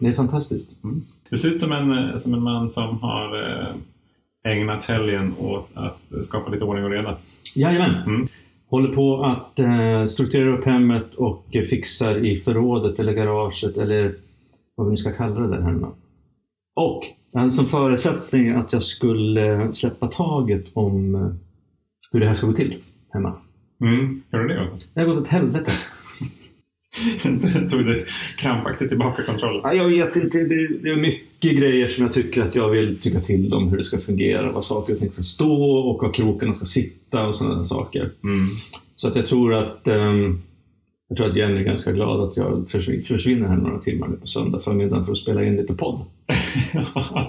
Det är fantastiskt. Du ser ut som en, eh, som en man som har eh, ägnat helgen åt att skapa lite ordning och reda. Jajamän. Mm. Håller på att eh, strukturera upp hemmet och fixar i förrådet eller garaget eller vad vi nu ska kalla det där hemma. Och som förutsättning att jag skulle släppa taget om hur det här ska gå till hemma. Mm. Gör du det? Det har gått åt helvete. Tog du krampaktigt tillbaka kontrollen? Ja, Jag vet inte, det, det är mycket grejer som jag tycker att jag vill tycka till om hur det ska fungera, vad saker och ting ska stå och var krokarna ska sitta och sådana saker. Mm. Så att jag tror att ehm, jag tror att Jenny är ganska glad att jag försvin- försvinner här några timmar nu på söndag förmiddagen för att spela in lite podd.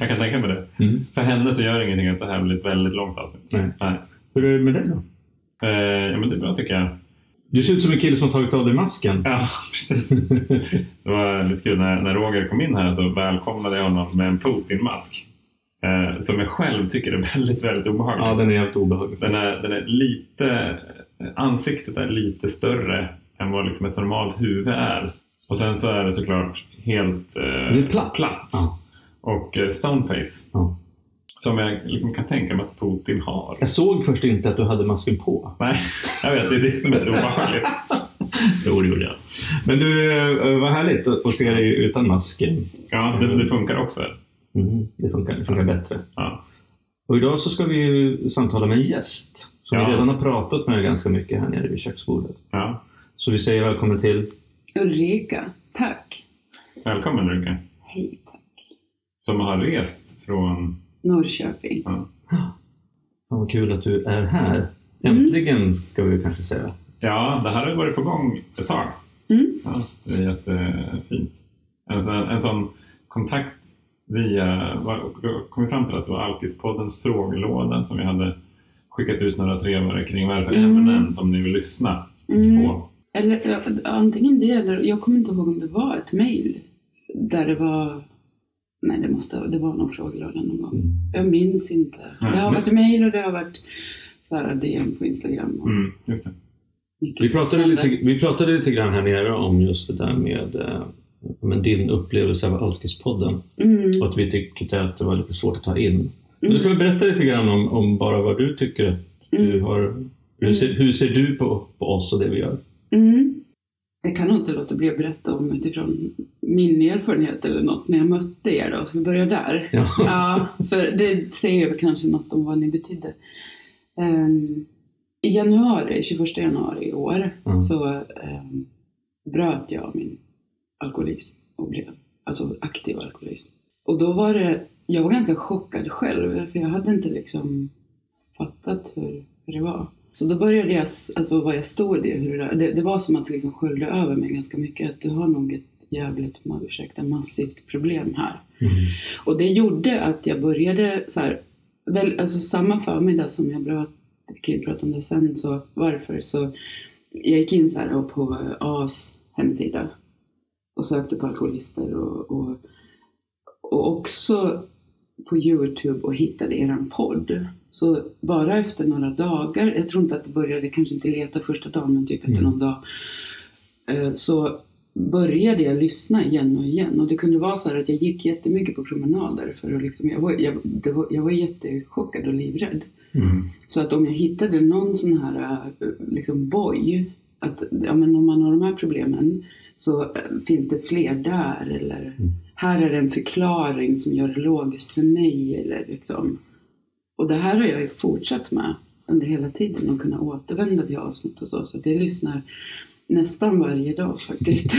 jag kan tänka mig det. Mm. För henne så gör det ingenting att det här blir ett väldigt långt avsnitt. Nej. Nej. Hur är det med dig då? Eh, ja, men det är bra tycker jag. Du ser ut som en kille som har tagit av dig masken. Ja, precis. Det var lite kul när, när Roger kom in här så välkomnade jag honom med en Putin-mask. Eh, som jag själv tycker är väldigt, väldigt obehaglig. Ja, den är helt obehaglig. Den är, den är lite, ansiktet är lite större än vad liksom ett normalt huvud är. Och sen så är det såklart helt eh, Det är platt. platt. Ja. Och eh, stoneface. Ja. Som jag liksom kan tänka mig att Putin har. Jag såg först inte att du hade masken på. Nej, jag vet. Det är det som är så obehagligt. Jo, det gjorde jag. Men du, eh, vad härligt att se dig utan masken. Ja, det, det funkar också. Mm, det, funkar, det funkar bättre. Ja. Och idag så ska vi ju samtala med en gäst som Ja. vi redan har pratat med ganska mycket här nere vid köksbordet. Ja. Så vi säger välkommen till Ulrika, tack. Välkommen Ulrika. Hej, tack. Som har rest från... Norrköping. Ja, Fan vad kul att du är här. Äntligen ska vi kanske säga. ja det här har varit på gång ett tag. Mm. Ja, det är jättefint. En sån, en sån kontakt via... kom vi fram till att det var Alkispoddens frågelåda som vi hade skickat ut några trevare kring vad är det för Mm. ämnen som ni vill lyssna Mm. på. Eller antingen det eller, jag kommer inte ihåg om det var ett mejl där det var, nej det måste det var någon frågelåda någon gång. Jag minns inte. Nej, det har men- varit mejl och det har varit så här DM på Instagram. Och Mm, just det. Vi pratade, lite, vi pratade lite grann här nere om just det där med eh, men din upplevelse av Alkispodden. Mm. Och att vi tyckte att det var lite svårt att ta in. Men Du kan väl berätta lite grann om, om bara vad du tycker du Mm. har... Hur ser, hur ser du på, på oss och det vi gör? Mm. Jag kan nog inte låta bli att berätta om utifrån min erfarenhet eller något när jag mötte er då. Ska vi börja där? Ja. Ja, för det säger kanske något om vad ni betydde. Ehm, I januari, 21 januari i år, Mm. så um, bröt jag min alkoholism och blev alltså aktiv alkoholism. Och då var det, jag var ganska chockad själv, för jag hade inte liksom fattat hur, hur det var. Så då började jag, alltså vad jag stod i, hur det, det, det var som att det liksom sköljde över mig ganska mycket, att du har nog ett jävligt, ursäkta, massivt problem här. Och det gjorde att jag började så här, väl, alltså samma förmiddag som jag bröt, kan ju prata om det sen, så varför, så jag gick in så här på AS hemsida och sökte på alkoholister och, och, och också på Youtube och hittade eran podd. Så bara efter några dagar, jag tror inte att det började, kanske inte leta första dagen, men typ efter någon dag, eh, så började jag lyssna igen och igen. Och det kunde vara så här att jag gick jättemycket på promenader för att liksom, jag var, jag, var, jag var jättechockad och livrädd. Mm. Så att om jag hittade någon sån här eh, liksom boj, att ja, men om man har de här problemen så eh, finns det fler där eller här är det en förklaring som gör det logiskt för mig eller liksom. Och det här har jag ju fortsatt med under hela tiden och kunna återvända till avsnitt och så. Så att jag lyssnar nästan varje dag faktiskt.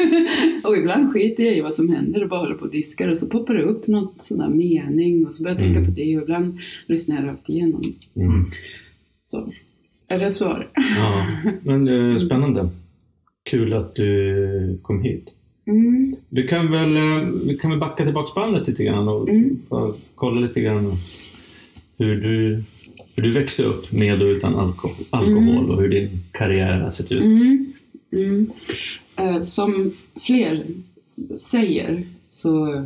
och ibland skiter jag i vad som händer och bara håller på och diskar och så poppar det upp något sån där mening och så börjar jag tänka på det och ibland lyssnar jag rakt igenom. Mm. Så. Är det svar? Ja, men eh, spännande. Kul att du kom hit. Mm. Du kan väl, eh, vi kan väl backa tillbaka bandet lite grann och Mm. kolla lite grann hur du, hur du växte upp med och utan alkohol, alkohol och hur din karriär har sett ut. Mm. Mm. Eh, som fler säger så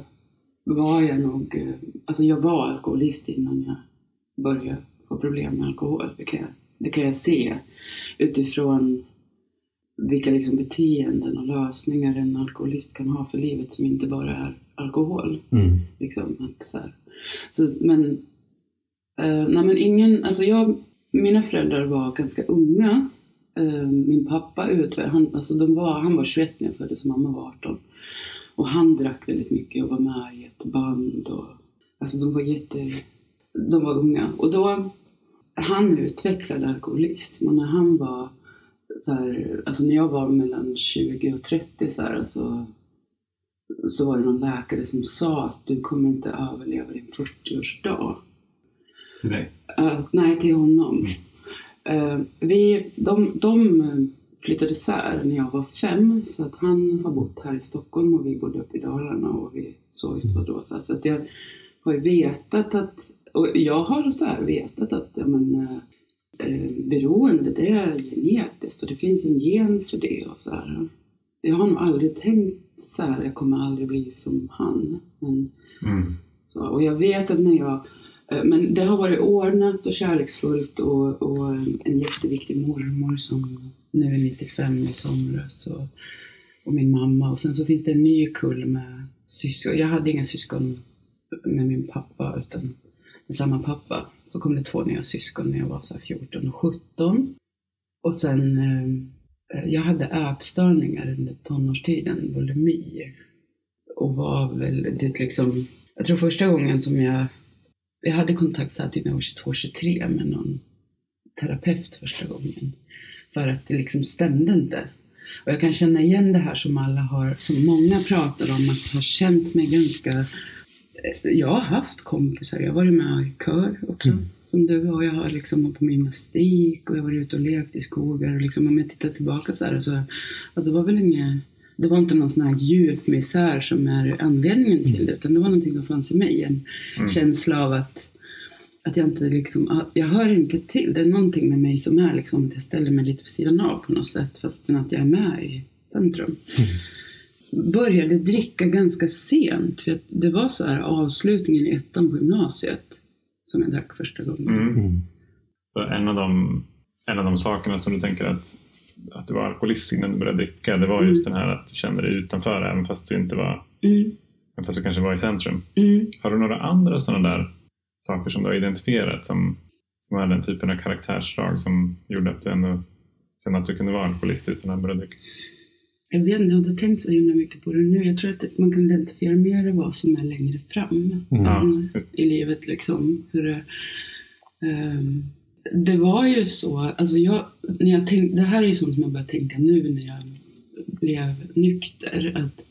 var jag nog, eh, alltså jag var alkoholist innan jag började få problem med alkohol. Det kan jag, det kan jag se utifrån vilka liksom beteenden och lösningar en alkoholist kan ha för livet som inte bara är alkohol. Mm. Liksom, att så här. Så, men, Uh, nej men ingen, alltså jag, mina föräldrar var ganska unga. Uh, min pappa han, alltså de var, han var 21 när jag föddes och mamma var 18. Och han drack väldigt mycket och var med i ett band. Och, alltså de var jätte, de var unga. Och då, han utvecklade alkoholism och när han var så här, alltså när jag var mellan 20 och 30 så, här, alltså, så var det någon läkare som sa att du kommer inte överleva din 40-årsdag. Till dig? Uh, nej, till honom. Uh, vi, de, de flyttade isär när jag var fem, så att han har bott här i Stockholm och vi bodde uppe i Dalarna och vi då och då. Så, att jag har vetat att, och jag har så här vetat att ja, men, uh, eh, beroende, det är genetiskt och det finns en gen för det. Och så här. Jag har nog aldrig tänkt så här, jag kommer aldrig bli som han. Men, Mm. så, och jag vet att när jag eh, Eh, men det har varit ordnat och kärleksfullt och, och en jätteviktig mormor som nu är 95 i somras och, och min mamma. Och sen så finns det en ny kull med syskon. Jag hade inga syskon med min pappa utan med samma pappa. Så kom det två nya syskon när jag var så här 14 och 17. Och sen, eh, eh, jag hade ätstörningar under tonårstiden, bulimi. Och var väl, det liksom, jag tror första gången som jag, jag hade kontakt så här typ när jag var 22-23 med någon terapeut första gången. För att det liksom stämde inte. Och jag kan känna igen det här som alla har, som många pratar om, att ha känt mig ganska jag har haft kompisar, jag har varit med i kör också. Mm. Som du och jag har liksom på gymnastik och jag har varit ute och lekt i skogar. Och liksom, om jag tittar tillbaka så här så, ja, det var väl inget, det var inte någon sån här djup misär som är anledningen till det. Utan det var någonting som fanns i mig. En Mm. känsla av att, att jag inte liksom, ja, jag hör inte till. Det är någonting med mig som är liksom att jag ställer mig lite på sidan av på något sätt. Fastän att jag är med i centrum började dricka ganska sent. För det var så här avslutningen i ettan på gymnasiet som jag drack första gången. Mm. Mm. Så en av, de, en av de sakerna som du tänker att, att du var alkoholist innan du började dricka, det var just den här att du kände dig utanför även fast du inte var, Mm. även fast du kanske var i centrum. Mm. Har du några andra sådana där saker som du har identifierat som, som är den typen av karaktärsdrag som gjorde att du ändå kände att du kunde vara alkoholist utan att börja dricka? Jag vet inte, jag har inte tänkt så himla mycket på det nu. Jag tror att man kan identifiera mer vad som är längre fram Ja, sen just i livet. Liksom. Hur ehm, det var ju så, alltså jag, när jag tänk, det här är ju sånt som jag börjar tänka nu när jag blev nykter. Att,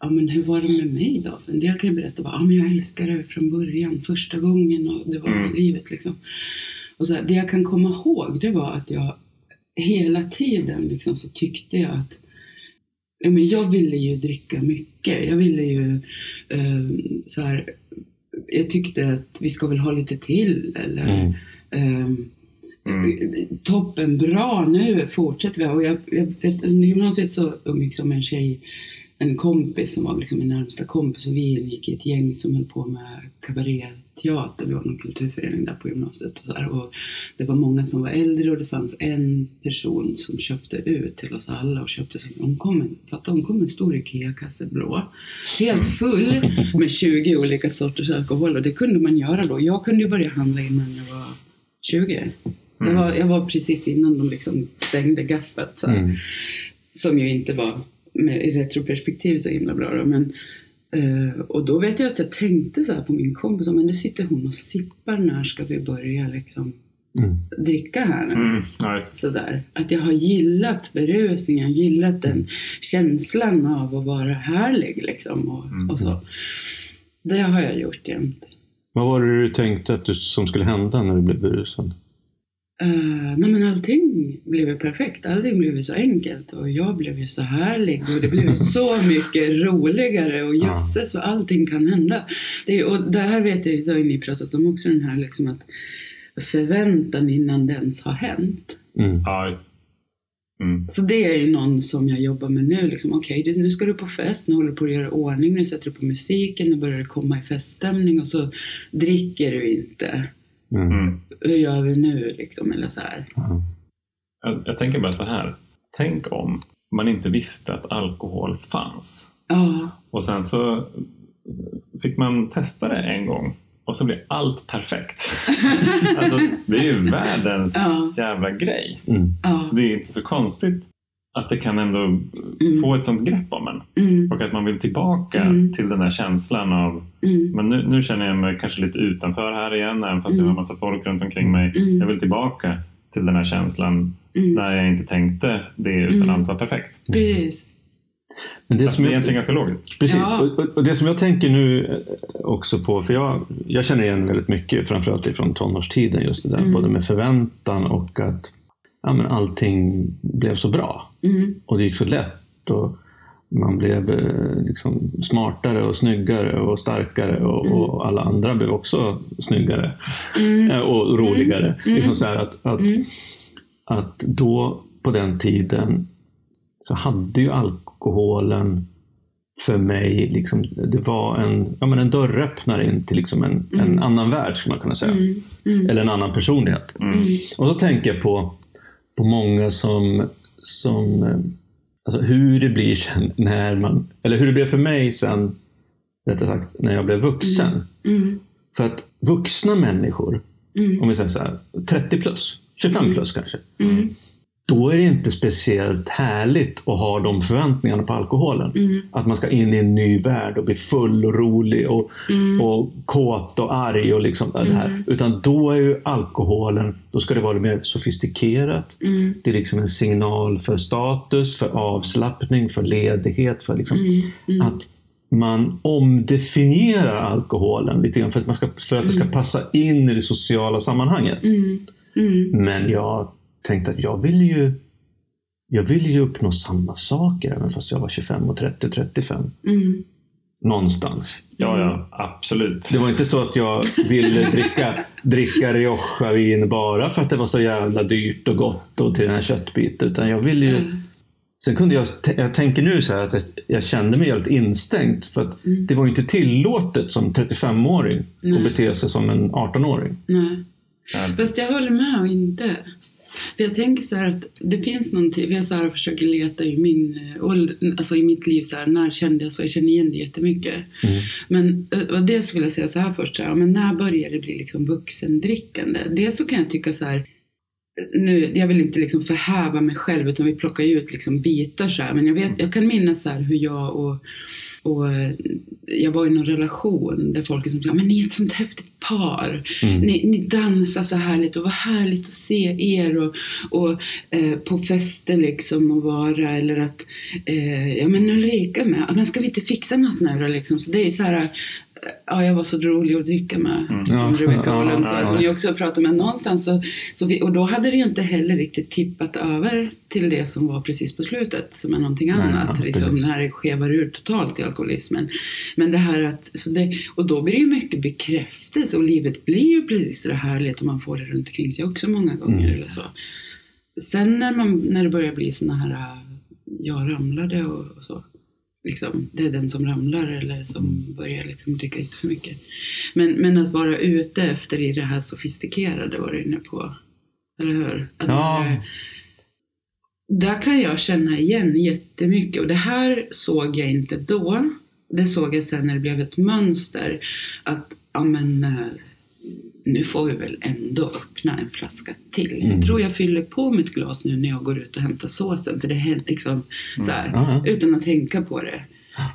ja, men hur var det med mig då? För en del kan ju berätta bara, ja, men jag älskade det från början, första gången och det var Mm. livet liksom. Och så här, det jag kan komma ihåg det var att jag hela tiden liksom, så tyckte jag att ja, men jag ville ju dricka mycket. Jag ville ju eh, så här, jag tyckte att vi ska väl ha lite till eller Mm. Ehm, Mm. toppen, bra, nu fortsätter vi. Och jag, jag vet, under gymnasiet så umgicks jag med en tjej, en kompis som var liksom min närmsta kompis och vi gick i ett gäng som höll på med kabaréteater. Vi var någon kulturförening där på gymnasiet. Och, så här. och Det var många som var äldre och det fanns en person som köpte ut till oss alla och köpte som, hon kom en, fatta, hon kom en stor IKEA-kasse blå. Helt full med 20 olika sorters alkohol och det kunde man göra då. Jag kunde ju börja handla innan jag var 20. Jag var, jag var precis innan de liksom stängde gapet. Så här. Mm. Som ju inte var med, i retroperspektiv så himla bra. Då. Men, eh, och då vet jag att jag tänkte så här på min kompis, men det sitter hon och sippar, när ska vi börja liksom Mm. dricka här nu? Mm. Just. Sådär. Att jag har gillat berusningen, gillat den känslan av att vara härlig liksom. Och, Mm. och så. Det har jag gjort jämt. Vad var det du tänkte att du, som skulle hända när du blev berusad? Uh, nej men allting blev ju perfekt. Allting blev ju så enkelt och jag blev ju så härlig och det blev ju så mycket roligare och jösses och allting kan hända. Det, och det här vet jag, det har ju ni pratat om också, den här liksom att förväntan innan det ens har hänt. Mm. Ja, just. Mm. Så det är ju någon som jag jobbar med nu. Liksom, Okej, du- nu ska du på fest, nu håller du på att göra ordning, nu sätter du på musiken, nu börjar det komma i feststämning och så dricker du inte. Mm. Mm. Hur gör vi nu liksom? Eller så här. Ja. Jag, jag tänker bara så här. tänk om man inte visste att alkohol fanns. Ja, Och sen så fick man testa det en gång och så blev allt perfekt. alltså, det är ju världens Ja. jävla grej. Mm. ja. Så det är inte så konstigt att det kan ändå få ett sånt grepp om en. Mm, Och att man vill tillbaka Mm. till den här känslan av mm, men nu, nu känner jag mig kanske lite utanför här igen, även fast jag har Mm. massa folk runt omkring mig. Mm. Jag vill tillbaka till den här känslan mm. där jag inte tänkte det utan Mm. allt var perfekt. Precis. Men det Alltså, som det är jag, egentligen ganska logiskt. Precis. Ja. Och, och- det som jag tänker nu eh, också på, för jag, jag känner igen väldigt mycket, framförallt ifrån tonårstiden, just det där, Mm. både med förväntan och att ja, men allting blev så bra. Mm, Och det gick så lätt. Och man blev eh, liksom smartare och snyggare och starkare och, Mm. och alla andra blev också snyggare mm, eh, och roligare. Mm. Liksom så här att, att, mm, att då på den tiden så hade ju alkoholen för mig, liksom, det var en, ja, men en dörröppnare in till liksom en, en Mm. annan värld skulle man kunna säga. mm, mm, Eller en annan personlighet. Mm. Och så tänker jag på, på många som, som alltså hur det blir sen när man, eller hur det blev för mig sen, rättare sagt, när jag blev vuxen. mm, För att vuxna människor, mm, om vi säger så här, 30 plus, 25 plus kanske, mm, då är det inte speciellt härligt att ha de förväntningarna på alkoholen. mm, Att man ska in i en ny värld och bli full och rolig och, mm, och kåt och arg och liksom det här. Mm. Utan då är ju alkoholen, då ska det vara mer sofistikerat. mm, Det är liksom en signal för status, för avslappning, för ledighet. För liksom mm, mm. att man omdefinierar alkoholen lite grann för att, man ska, för att det ska passa in i det sociala sammanhanget. Mm, mm, Men jag tänkte att jag ville ju jag ville ju uppnå samma saker även fast jag var 25 och 30 och 35. mm, Någonstans. Ja, ja, absolut. Det var inte så att jag ville dricka, dricka Rioja-vin bara för att det var så jävla dyrt och gott och till den här köttbiten. Utan jag ville ju... Sen kunde jag, jag tänker nu så här att jag, jag kände mig jävligt instängd. För att Mm. det var ju inte tillåtet som 35-åring Nej. att bete sig som en 18-åring. Nej. Alltså, Fast jag håller med och inte. Jag tänker så här att det finns någonting, jag så här försöker leta i min eh, alltså i mitt liv så här, när kände jag så? Jag känner igen det jättemycket. Mm. Men eh, och dels vill jag säga så här först, så här, men när börjar det bli liksom vuxendrickande? Dels så kan jag tycka så här, nu, jag vill inte liksom förhäva mig själv utan vi plockar ju ut liksom bitar så här. Men jag, vet, jag kan minnas så hur jag och, och jag var i någon relation där folk liksom sa, men ni är ett sånt häftigt par. Mm. Ni, ni dansar så härligt och vad härligt att se er och, och eh, på fester liksom och vara eller att, eh, ja men Ulrika med, men ska vi inte fixa något nu då liksom? Så det är så här, ja jag var så rolig att dricka med, Mm. som Ja, Rebecca ja, sa, som vi också pratat med någonstans. Så, så vi, och då hade det ju inte heller riktigt tippat över till det som var precis på slutet, som är någonting Nej, annat. ja, liksom, när det skevar ur totalt i alkoholismen. Men det här att, så det, och då blir det ju mycket bekräftelse och livet blir ju precis så härligt och man får det runt omkring sig också många gånger Mm. eller så. Sen när, man, när det börjar bli såna här, jag ramlade och, och så. Liksom, det är den som ramlar eller som Mm. börjar liksom dricka lite för mycket. Men, men att vara ute efter i det här sofistikerade var du inne på. Eller hur? Att Ja. det- där kan jag känna igen jättemycket och det här såg jag inte då. Det såg jag sen när det blev ett mönster. Att, ja men, eh, nu får vi väl ändå öppna en flaska till. Mm. Jag tror jag fyller på mitt glas nu när jag går ut och hämtar såsen. För det händer liksom så här, ja. utan att tänka på det.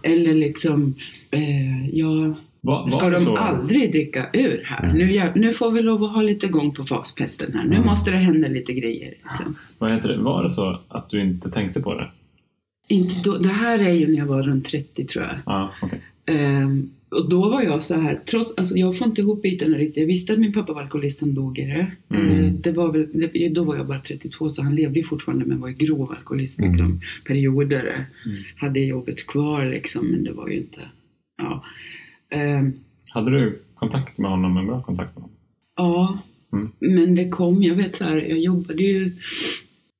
Eller liksom, eh, ja, var, Ska de så? aldrig dricka ur här? Nu, jag, nu får vi lov att ha lite gång på fas- festen här. Nu måste det hända lite grejer. Liksom. Vad heter det? Var det så att du inte tänkte på det? Inte då, det här är ju när jag var runt 30 tror jag. Ja, okej. Ehm, och då var jag så här, trots, alltså jag får inte ihop bitarna riktigt. Jag visste att min pappa var alkoholist, han dog i det. Mm. Ehm, det var väl, då var jag bara 32 så han levde ju fortfarande men var ju grov alkoholist Mm. liksom, perioder. Mm. Hade jobbet kvar liksom men det var ju inte, ja. Ehm, Hade du kontakt med honom, en bra kontakt med honom? Ja, Mm. men det kom, jag vet så här, jag jobbade ju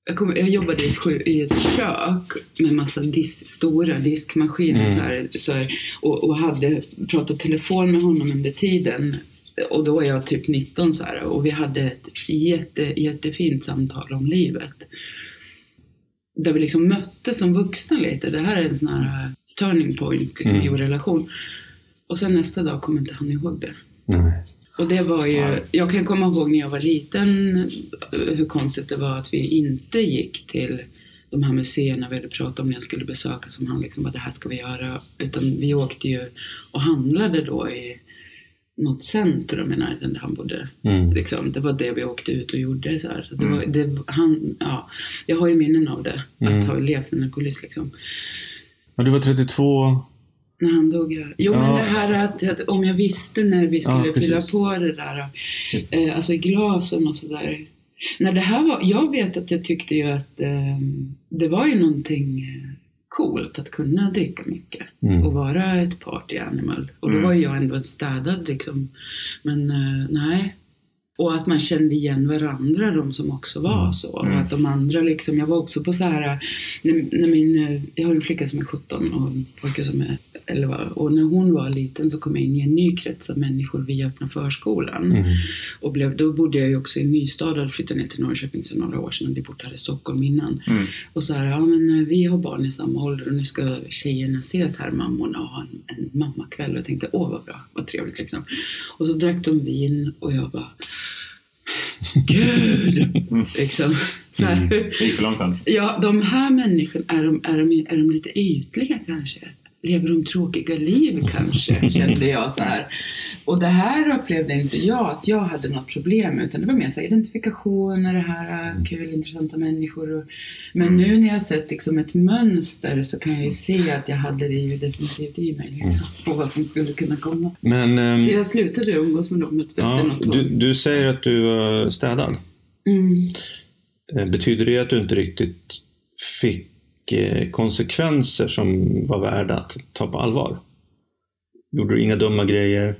jag, kom, jag jobbade i ett, kök med massa dis, stora diskmaskiner Mm. så här, så här, och, och hade pratat telefon med honom under tiden. Och då var jag typ 19 så här, och vi hade ett jätte, jättefint samtal om livet. där vi liksom möttes som vuxna lite. Det här är en sån här turning point liksom, Mm. i vår relation. Och sen nästa dag kommer inte han ihåg det. Nej. Och det var ju, Ja. jag kan komma ihåg när jag var liten eh, hur konstigt det var att vi inte gick till de här museerna vi hade pratat om när jag skulle besöka som han liksom bara det här ska vi göra. Utan vi åkte ju och handlade då i något centrum i närheten där han bodde. Mm. Liksom, det var det vi åkte ut och gjorde. Så här. Så det Mm. var, det, han, ja, jag har ju minnen av det, Mm. att ha levt med en alkoholist. Liksom. Ja, du var 32. När han dog, ja. Jo, Ja. men det här att, att om jag visste när vi skulle Ja, fylla på det där, Just eh, alltså i glasen och sådär. När det här var, jag vet att jag tyckte ju att eh, det var ju någonting eh, coolt att kunna dricka mycket Mm. och vara ett party animal. Och då Mm. var jag ändå en städad liksom. Men eh, nej. Och att man kände igen varandra, de som också var så. Mm. Och att de andra liksom, jag var också på så här, när, när min, jag har en flicka som är 17 och en pojke som är 11. Och när hon var liten så kom jag in i en ny krets av människor via öppna förskolan. Mm. Och blev, då bodde jag ju också i Nystad och flyttade ner till Norrköping sedan några år sedan. och hade bott här i Stockholm innan. Mm. Och så här, ja men eh, vi har barn i samma ålder och nu ska tjejerna ses här, mammorna, och ha en, en mammakväll. Och jag tänkte, åh vad bra, vad trevligt liksom. Och så drack de vin och jag bara, gud! liksom. Så här, Det gick för långsamt. Ja, de här människorna, är de, är, de, är de lite ytliga kanske? Lever de tråkiga liv kanske, kände jag så här. Och det här upplevde inte jag att jag hade något problem utan det var mer så här, identifikation och det här äh, kul, intressanta människor. Och, men nu när jag sett liksom ett mönster så kan jag ju se att jag hade det ju definitivt i mig, liksom, på vad som skulle kunna komma. Men ehm, Så jag slutade umgås med dem efter ja, något år. du, du säger att du var städad. Mm. Eh, Betyder det att du inte riktigt fick eh, konsekvenser som var värda att ta på allvar? Gjorde du inga dumma grejer?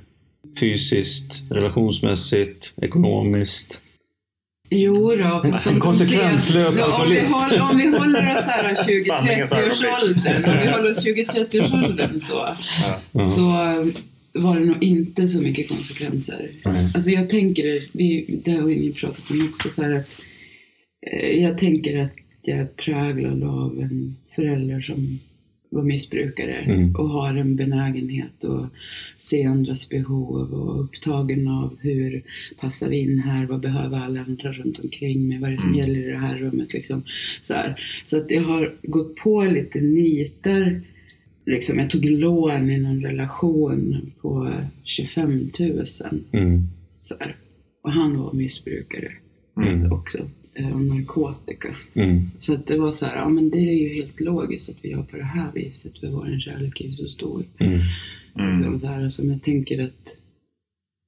Fysiskt, relationsmässigt, ekonomiskt? Jo då, fast En konsekvenslös Ja, om, vi håller, om vi håller oss här Sanningens 20-30-årsåldern, om vi håller oss 20-30-årsåldern så, Ja. så var det nog inte så mycket konsekvenser. Nej. Alltså jag tänker, vi, det har ni pratat om också, så här att eh, jag tänker att jag präglad av en förälder som var missbrukare Mm. och har en benägenhet att se andras behov och upptagen av hur passar vi in här, vad behöver alla andra runt omkring mig, vad är det som Mm. gäller i det här rummet liksom. Så, här. så att jag har gått på lite nitar Liksom, jag tog lån i någon relation på 25 000. Mm. Så här. Och han var missbrukare Mm. också. Eh, Och narkotika. Mm. Så att det var så här, ja men det är ju helt logiskt att vi gör på det här viset för vår kärlek är ju så stor. Mm. Mm. Liksom så här, som jag tänker att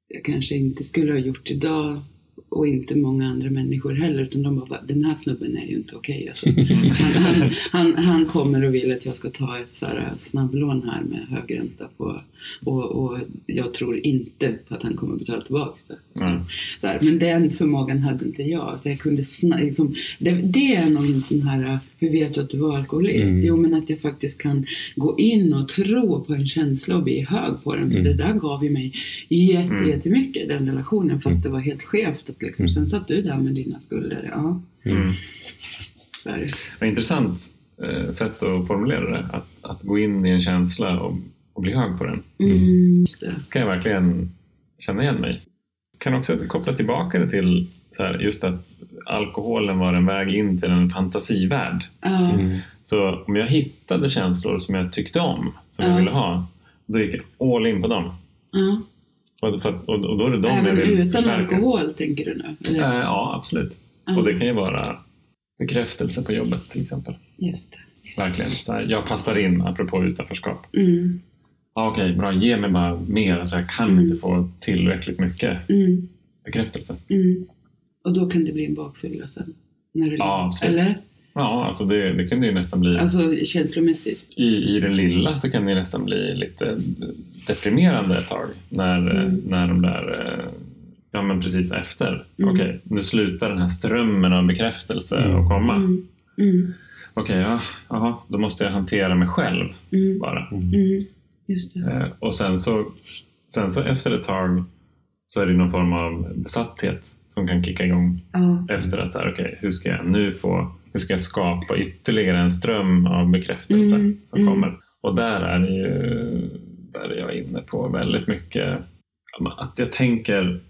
jag kanske inte skulle ha gjort idag och inte många andra människor heller. Utan de bara, den här snubben är ju inte okej. Alltså. Han, han, han, han kommer och vill att jag ska ta ett så här snabblån här med hög ränta på. Och, och jag tror inte på att han kommer betala tillbaka det. Mm. Så här, men den förmågan hade inte jag. Jag kunde sna- liksom, det, det är nog en sån här, hur vet du att du var alkoholist? Mm. Jo, men att jag faktiskt kan gå in och tro på en känsla och bli hög på den. För det där gav ju mig jätte, Mm. jättemycket den relationen. Fast det var helt skevt. Att liksom, Sen satt du där med dina skulder. Ja, Mm. Vad intressant eh, sätt att formulera det. Att, att gå in i en känsla och, och bli hög på den. Mm, just det. kan jag verkligen känna igen mig. Kan också koppla tillbaka det till så här, just att alkoholen var en väg in till en fantasivärld. Ja, Mm. Så om jag hittade känslor som jag tyckte om, som Ja. jag ville ha, då gick jag all in på dem. ja. Och, för, och, och då är det de Även jag vill utan förstärka. alkohol, tänker du nu? Eh, ja, absolut. Och det kan ju vara bekräftelse på jobbet till exempel. Just det. Verkligen. Så här, jag passar in, apropå utanförskap. Mm, Ja, Okej, bra. Ge mig bara mer. Alltså, jag kan Mm. inte få tillräckligt mycket mm, bekräftelse. mm. Och då kan det bli en bakfylla sen? När det Ja, absolut. Eller? Ja, alltså det, det kunde ju nästan bli... Alltså känslomässigt? I, I det lilla så kan det nästan bli lite deprimerande ett tag. När, Mm. när de där... eh, Ja, men precis efter. Mm. Okej, nu slutar den här strömmen av bekräftelse Mm. att komma. Mm, mm, Okej, ja, aha, då måste jag hantera mig själv mm, bara. Mm. Just det. Eh, och sen så, sen så efter ett tag så är det någon form av besatthet som kan kicka igång Ja. efter att så här, okej, hur ska jag nu få hur ska jag skapa ytterligare en ström av bekräftelse Mm, som mm. kommer. Och där är det ju, där är jag inne på väldigt mycket att jag tänker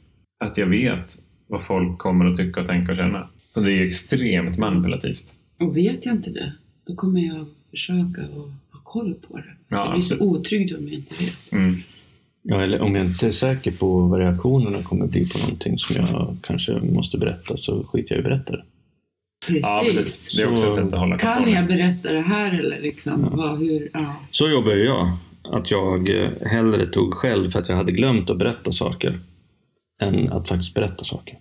att jag vet vad folk kommer att tycka och tänka och känna. Och det är ju extremt manipulativt. Och vet jag inte det, då kommer jag försöka ha koll på det. Ja, jag blir så otrygg om jag inte vet. Mm. Ja, eller om jag inte är säker på vad reaktionerna kommer bli på någonting som jag kanske måste berätta så skiter jag i att berätta det. Precis. Ja, precis. Det är också Så- ett sätt att hålla Kan jag berätta det här eller liksom, vad, hur, ja. Så jobbar jag. Att jag eh, hellre tog själv för att jag hade glömt att berätta saker än att faktiskt berätta saker.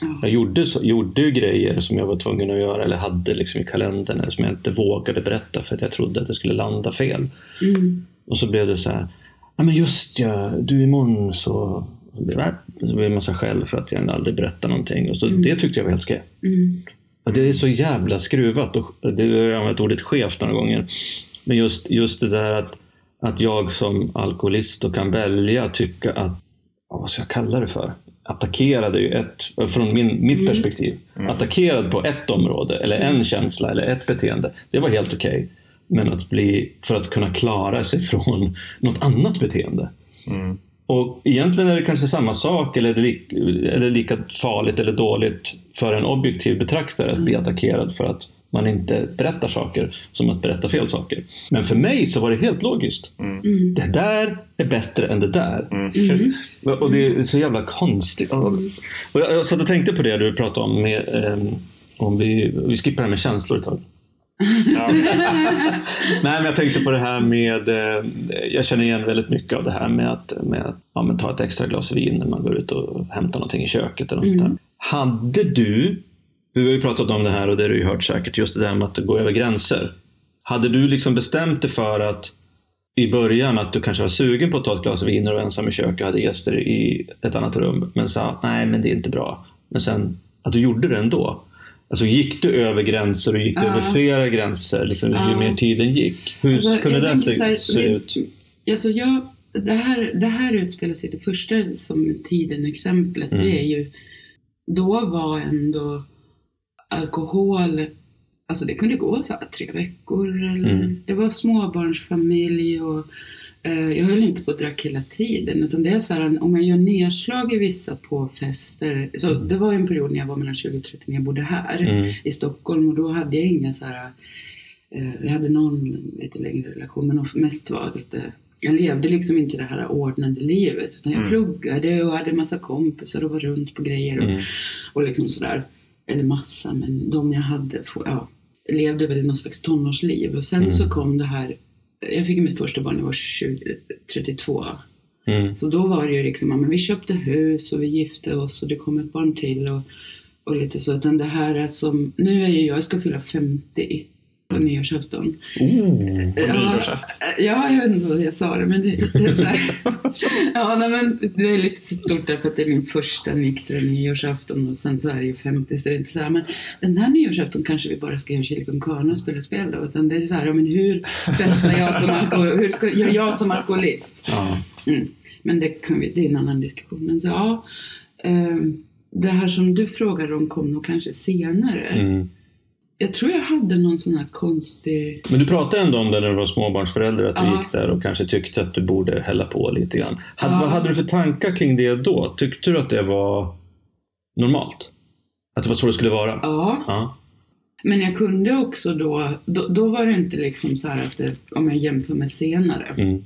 Ja. Jag gjorde, så, gjorde grejer som jag var tvungen att göra eller hade liksom i kalendern eller som jag inte vågade berätta för att jag trodde att det skulle landa fel. Mm. Och så blev det så här, ja men just ja, du imorgon så... Det blev en massa skäll för att jag aldrig berättar någonting. Och så, Det tyckte jag var helt okej. Mm. Och det är så jävla skruvat. Och det har jag använt ordet skevt några gånger. Men just, just det där att, att jag som alkoholist och kan välja tycka att, vad ska jag kalla det för? Attackerade ju ett, från min, mitt perspektiv, attackerad på ett område eller en känsla eller ett beteende. Det var helt okej. Men att bli, för att kunna klara sig från något annat beteende. Mm. Och egentligen är det kanske samma sak eller, är det li- eller lika farligt eller dåligt för en objektiv betraktare att bli attackerad för att man inte berättar saker som att berätta fel saker. Men för mig så var det helt logiskt. Mm. Det där är bättre än det där. Mm. Just- Och det är så jävla konstigt. Och jag, jag satt och tänkte på det du pratade om. Med, ehm, om vi, vi skippar det här med känslor ett tag. Ja. Nej, men jag tänkte på det här med, eh, jag känner igen väldigt mycket av det här med att, med att ja, men ta ett extra glas vin när man går ut och hämtar någonting i köket. Eller något där. Hade du, vi har ju pratat om det här och det har du ju hört säkert, just det där med att gå över gränser. Hade du liksom bestämt dig för att i början att du kanske var sugen på att ta ett glas vin du var ensam i köket och hade gäster i ett annat rum, men sa att nej, men det är inte bra. Men sen att du gjorde det ändå. Alltså gick du över gränser och gick du Ja. över flera gränser liksom, ju Ja. mer tiden gick? Hur Alltså, kunde det se, här, se ut? Alltså jag, det, här, det här utspelar sig, det första som tiden-exemplet, Mm. det är ju, då var ändå alkohol, alltså det kunde gå så här tre veckor, eller, Mm. det var småbarnsfamilj och eh, jag höll inte på att drack hela tiden, utan det är så här, om jag gör nedslag i vissa på fester, så det var en period när jag var mellan 20 och 30 när jag bodde här Mm. i Stockholm och då hade jag inga så här Eh, Vi hade någon lite längre relation men mest var lite jag levde liksom inte det här ordnade livet utan jag Mm. pluggade och hade massa kompisar och var runt på grejer och, Mm. och liksom sådär. Eller massa, men de jag hade, ja, levde väl någon slags tonårsliv. Och sen så kom det här, jag fick mitt första barn när jag var 20, 32. Mm. Så då var det ju liksom, ja, men vi köpte hus och vi gifte oss och det kom ett barn till och, och lite så. Utan det här är som, nu är ju jag, jag ska fylla 50 på nyårsafton. Oh. Och nyårsaft. Ja, jag vet inte vad jag sa det, men det, det är så här. Ja, nej, men det är lite stort därför att det är min första nyktra nyårsafton och sen så är det ju 50 så det är inte så här, men den här nyårsafton kanske vi bara ska göra chili con carne och spela spel då, utan det är så här, ja, men hur festar jag som alkoholist, hur ska gör jag som alkoholist? Ja. Mm. Men det, kan vi, det är en annan diskussion. Men så, ja, ehm, det här som du frågar om kom nog kanske senare. Mm. Jag tror jag hade någon sån här konstig... Men du pratade ändå om det när du var småbarnsförälder, att du Ja. gick där och kanske tyckte att du borde hälla på lite grann. Hade, Ja. Vad hade du för tankar kring det då? Tyckte du att det var normalt? Att det var så det skulle vara? Ja, Ja. men jag kunde också då, då, då var det inte liksom så här att det, om jag jämför med senare, Mm.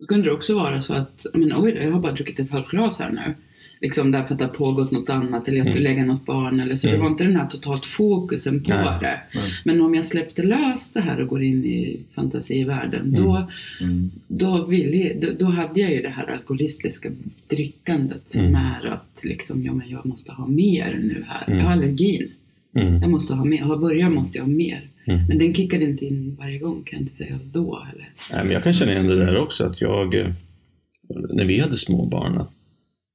då kunde det också vara så att, men oj då, jag har bara druckit ett halvt glas här nu. Liksom därför att det har pågått något annat eller jag skulle lägga något barn eller så. Det Mm. var inte den här totalt fokusen på Nej. det. Nej. Men om jag släppte lös det här och går in i fantasivärlden, då, Mm. då, ville, då, då hade jag ju det här alkoholistiska drickandet som Mm. är att liksom, ja men jag måste ha mer nu här. Mm. Jag har allergin. Mm. Jag måste ha mer. Har börjat måste jag ha mer. Mm. Men den kickade inte in varje gång kan jag inte säga då heller. Nej, men jag kan känna igen det där också, att jag, eh, när vi hade små barn, att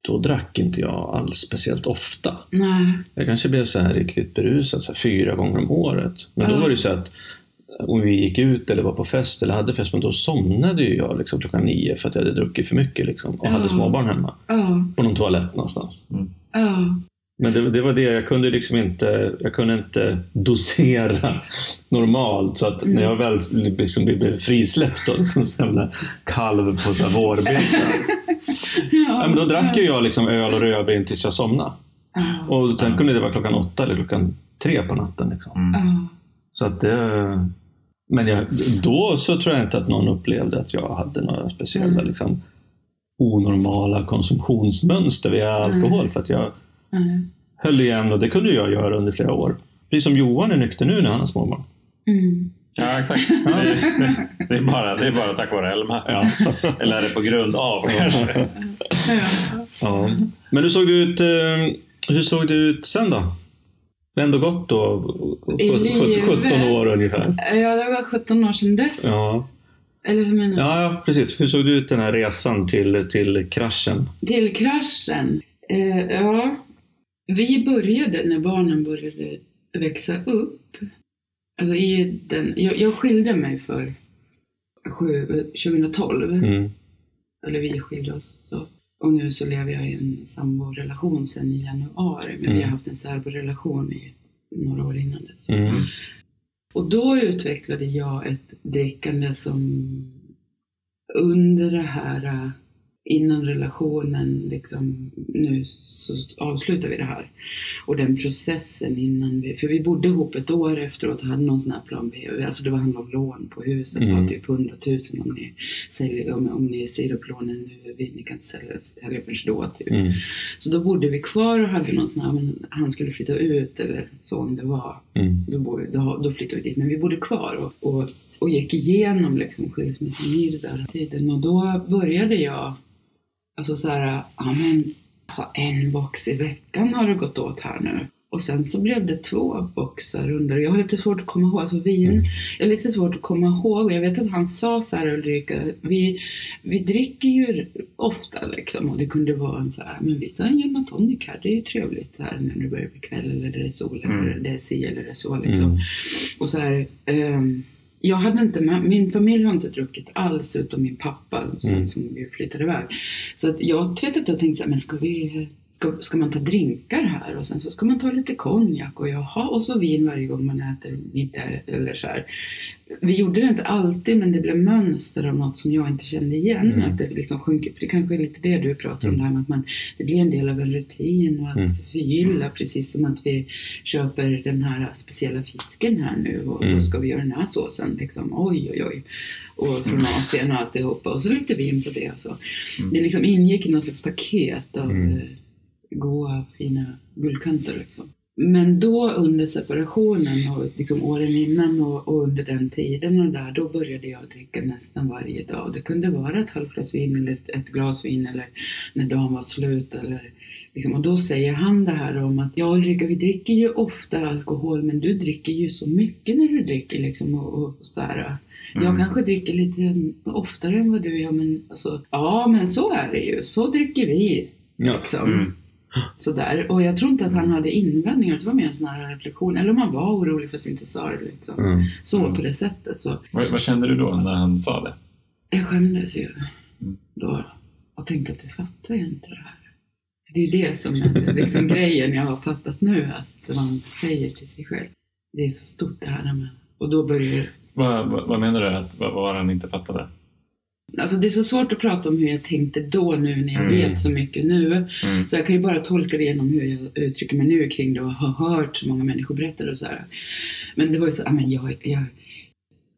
då drack inte jag alls speciellt ofta. Nej. Jag kanske blev så här riktigt berusad så här fyra gånger om året. Men då Ja. var det så att om vi gick ut eller var på fest eller hade fest, men då somnade ju jag liksom klockan nio för att jag hade druckit för mycket liksom, och hade Ja. småbarn hemma. Ja. På någon toalett någonstans. Ja. Men det, det var det, jag kunde liksom inte, jag kunde inte dosera normalt. Så att när jag väl liksom blev frisläppt då, liksom som kalv på så här vårbete. ja, men då drack ju jag liksom öl och rödvin tills jag somnade. Ja. Och sen kunde det vara klockan åtta eller klockan tre på natten. Liksom. Ja. Så att det, men jag, då så tror jag inte att någon upplevde att jag hade några speciella Mm. liksom, onormala konsumtionsmönster via alkohol. För att jag Nej. höll igen och det kunde jag göra under flera år. Precis som Johan är nykter nu när han har småbarn. Mm. Ja, exakt. Det är, det är, bara, det är bara tack vare Elma. Ja. Eller är det på grund av kanske? Ja. ja. Men hur såg det ut, eh, hur såg det ut sen då? Det har ändå gått då I 17 livet? år ungefär. ja, det var 17 år sedan dess. Ja. Eller hur menar du? Ja, ja, precis. Hur såg det ut den här resan till, till kraschen? Till kraschen. Eh, ja, vi började när barnen började växa upp. Alltså i den, jag, jag skilde mig för sju, 2012. Mm. Eller vi skilde oss. Så. Och nu så lever jag i en samborelation sedan i januari. Men vi Mm. har haft en särborelation i några år innan dess. Mm. Och då utvecklade jag ett drickande som under det här, innan relationen, liksom, nu så avslutar vi det här. Och den processen innan vi, för vi bodde ihop ett år efteråt och hade någon sån här plan B. Alltså det var handlade om lån på huset, Mm. var typ 100 000 om ni, säljer, om, om ni säger upp lånen nu, vi, ni kan inte sälja, sälja förrän då typ. Mm. Så då bodde vi kvar och hade någon sån här, men han skulle flytta ut eller så om det var Mm. då, bo, då, då flyttade vi dit. Men vi bodde kvar och, och, och gick igenom liksom skilsmässan i den där tiden. Och då började jag, alltså så här, ja men, alltså en box i veckan har det gått åt här nu. Och sen så blev det två boxar under. Jag har lite svårt att komma ihåg, alltså vin, jag har lite svårt att komma ihåg. Jag vet att han sa så här Ulrika, vi, vi dricker ju ofta liksom. Och det kunde vara en så här, men vi tar en gin och tonic här, det är ju trevligt så här när det börjar bli kväll eller det är sol eller det är si eller det är så liksom. Mm. Och så här, ehm, jag hade inte med, min familj har inte druckit alls utom min pappa sen Mm. som vi flyttade iväg. Så jag att jag tänkte så här, men ska vi Ska, ska man ta drinkar här och sen så ska man ta lite konjak och jaha och så vin varje gång man äter middag eller så här. Vi gjorde det inte alltid men det blev mönster av något som jag inte kände igen. Mm. Att det liksom sjunker, det kanske är lite det du pratar om det här med att man, det blir en del av en rutin och att Mm. förgylla precis som att vi köper den här speciella fisken här nu och Mm. då ska vi göra den här såsen liksom. Oj oj oj. Och från Asien och alltihopa och så lite vin på det. Så. Det liksom ingick i något slags paket av Mm. eh, goa fina guldkanter. Liksom. Men då under separationen och liksom åren innan och, och under den tiden och där, då började jag dricka nästan varje dag. Det kunde vara ett halvt glas vin eller ett, ett glas vin eller när dagen var slut eller Liksom, och då säger han det här om att ja Ulrika, vi dricker ju ofta alkohol men du dricker ju så mycket när du dricker liksom och, och så här. Jag kanske dricker lite oftare än vad du gör men alltså, ja men så är det ju. Så dricker vi. Ja. Liksom. Mm. Sådär. Och jag tror inte att han hade invändningar, det var mer en sån här reflektion. Eller om han var orolig fast inte sa det liksom. Mm. Så på det sättet. Så Vad, vad kände du då när han sa det? jag skämdes ju Mm. då och tänkte att du fattar ju inte det här. För Det är ju det som är liksom grejen jag har fattat nu, att man säger till sig själv. Det är så stort det här med... Och då börjar Vad, vad, vad menar du? Att, vad, vad var han inte fattade? Alltså det är så svårt att prata om hur jag tänkte då nu när jag Mm. vet så mycket nu. Mm. Så jag kan ju bara tolka det genom hur jag uttrycker mig nu kring det och har hört så många människor berätta det och så här. Men det var ju så, men jag, jag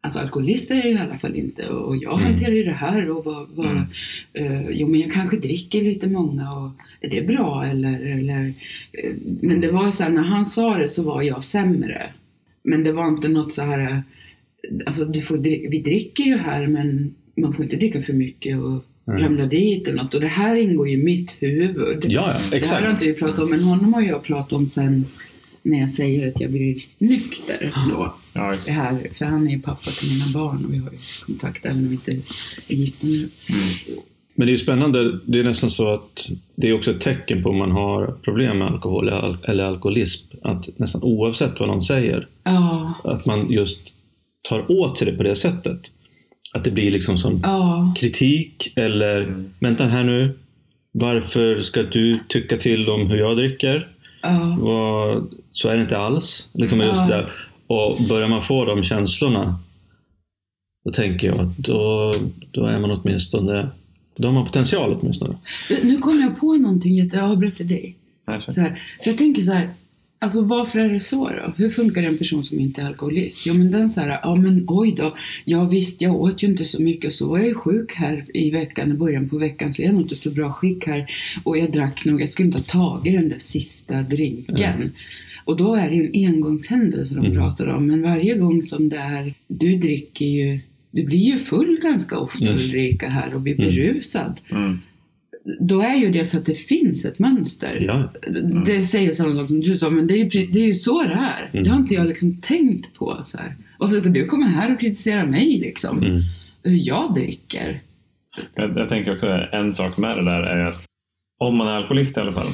Alltså alkoholist är jag i alla fall inte och jag Mm. hanterar ju det här och vad, vad eh, jo men jag kanske dricker lite många och är det bra eller, eller eh, men det var ju så här, när han sa det så var jag sämre. Men det var inte något så här, eh, alltså du får, vi dricker ju här men man får inte dricka för mycket och Mm. ramla dit eller något och det här ingår ju i mitt huvud. Ja, ja, Det här har exakt. inte vi pratat om, men honom har jag pratat om sen när jag säger att jag blir nykter då. Ja, Det här, för han är ju pappa till mina barn och vi har ju kontakt även om vi inte är gifta nu. Men det är ju spännande. Det är nästan så att det är också ett tecken på om man har problem med alkohol eller al- eller alkoholism. Att nästan oavsett vad någon säger, Ja, att man just tar åt sig det på det sättet. Att det blir liksom som ja, kritik eller vänta här nu. Varför ska du tycka till om hur jag dricker? Ja. Vad- Så är det inte alls. Liksom just Ja. där. Och börjar man få de känslorna, då tänker jag att då, då är man åtminstone, då har man potential åtminstone. Nu kom jag på någonting. Jag avbryter dig. Så här. För jag tänker så här, alltså varför är det så då? Hur funkar en person som inte är alkoholist? Jo men den så här, ja men oj då, ja visst jag åt ju inte så mycket och så var jag ju sjuk här i veckan, i början på veckan så jag är nog inte så bra skick här och jag drack nog, jag skulle inte ha tagit den där sista drinken. Och då är det ju en engångshändelse de pratar om, men varje gång som det är, du dricker ju, du blir ju full ganska ofta Ulrika här och blir berusad. Mm. Då är ju det för att det finns ett mönster. Ja. Det säger samma sak som du sa, men det är ju, det är ju så det är. Mm. Det har inte jag liksom tänkt på. Så här. Varför ska du komma här och kritisera mig liksom? Mm. Hur jag dricker? Jag, jag tänker också en sak med det där är att om man är alkoholist i alla fall,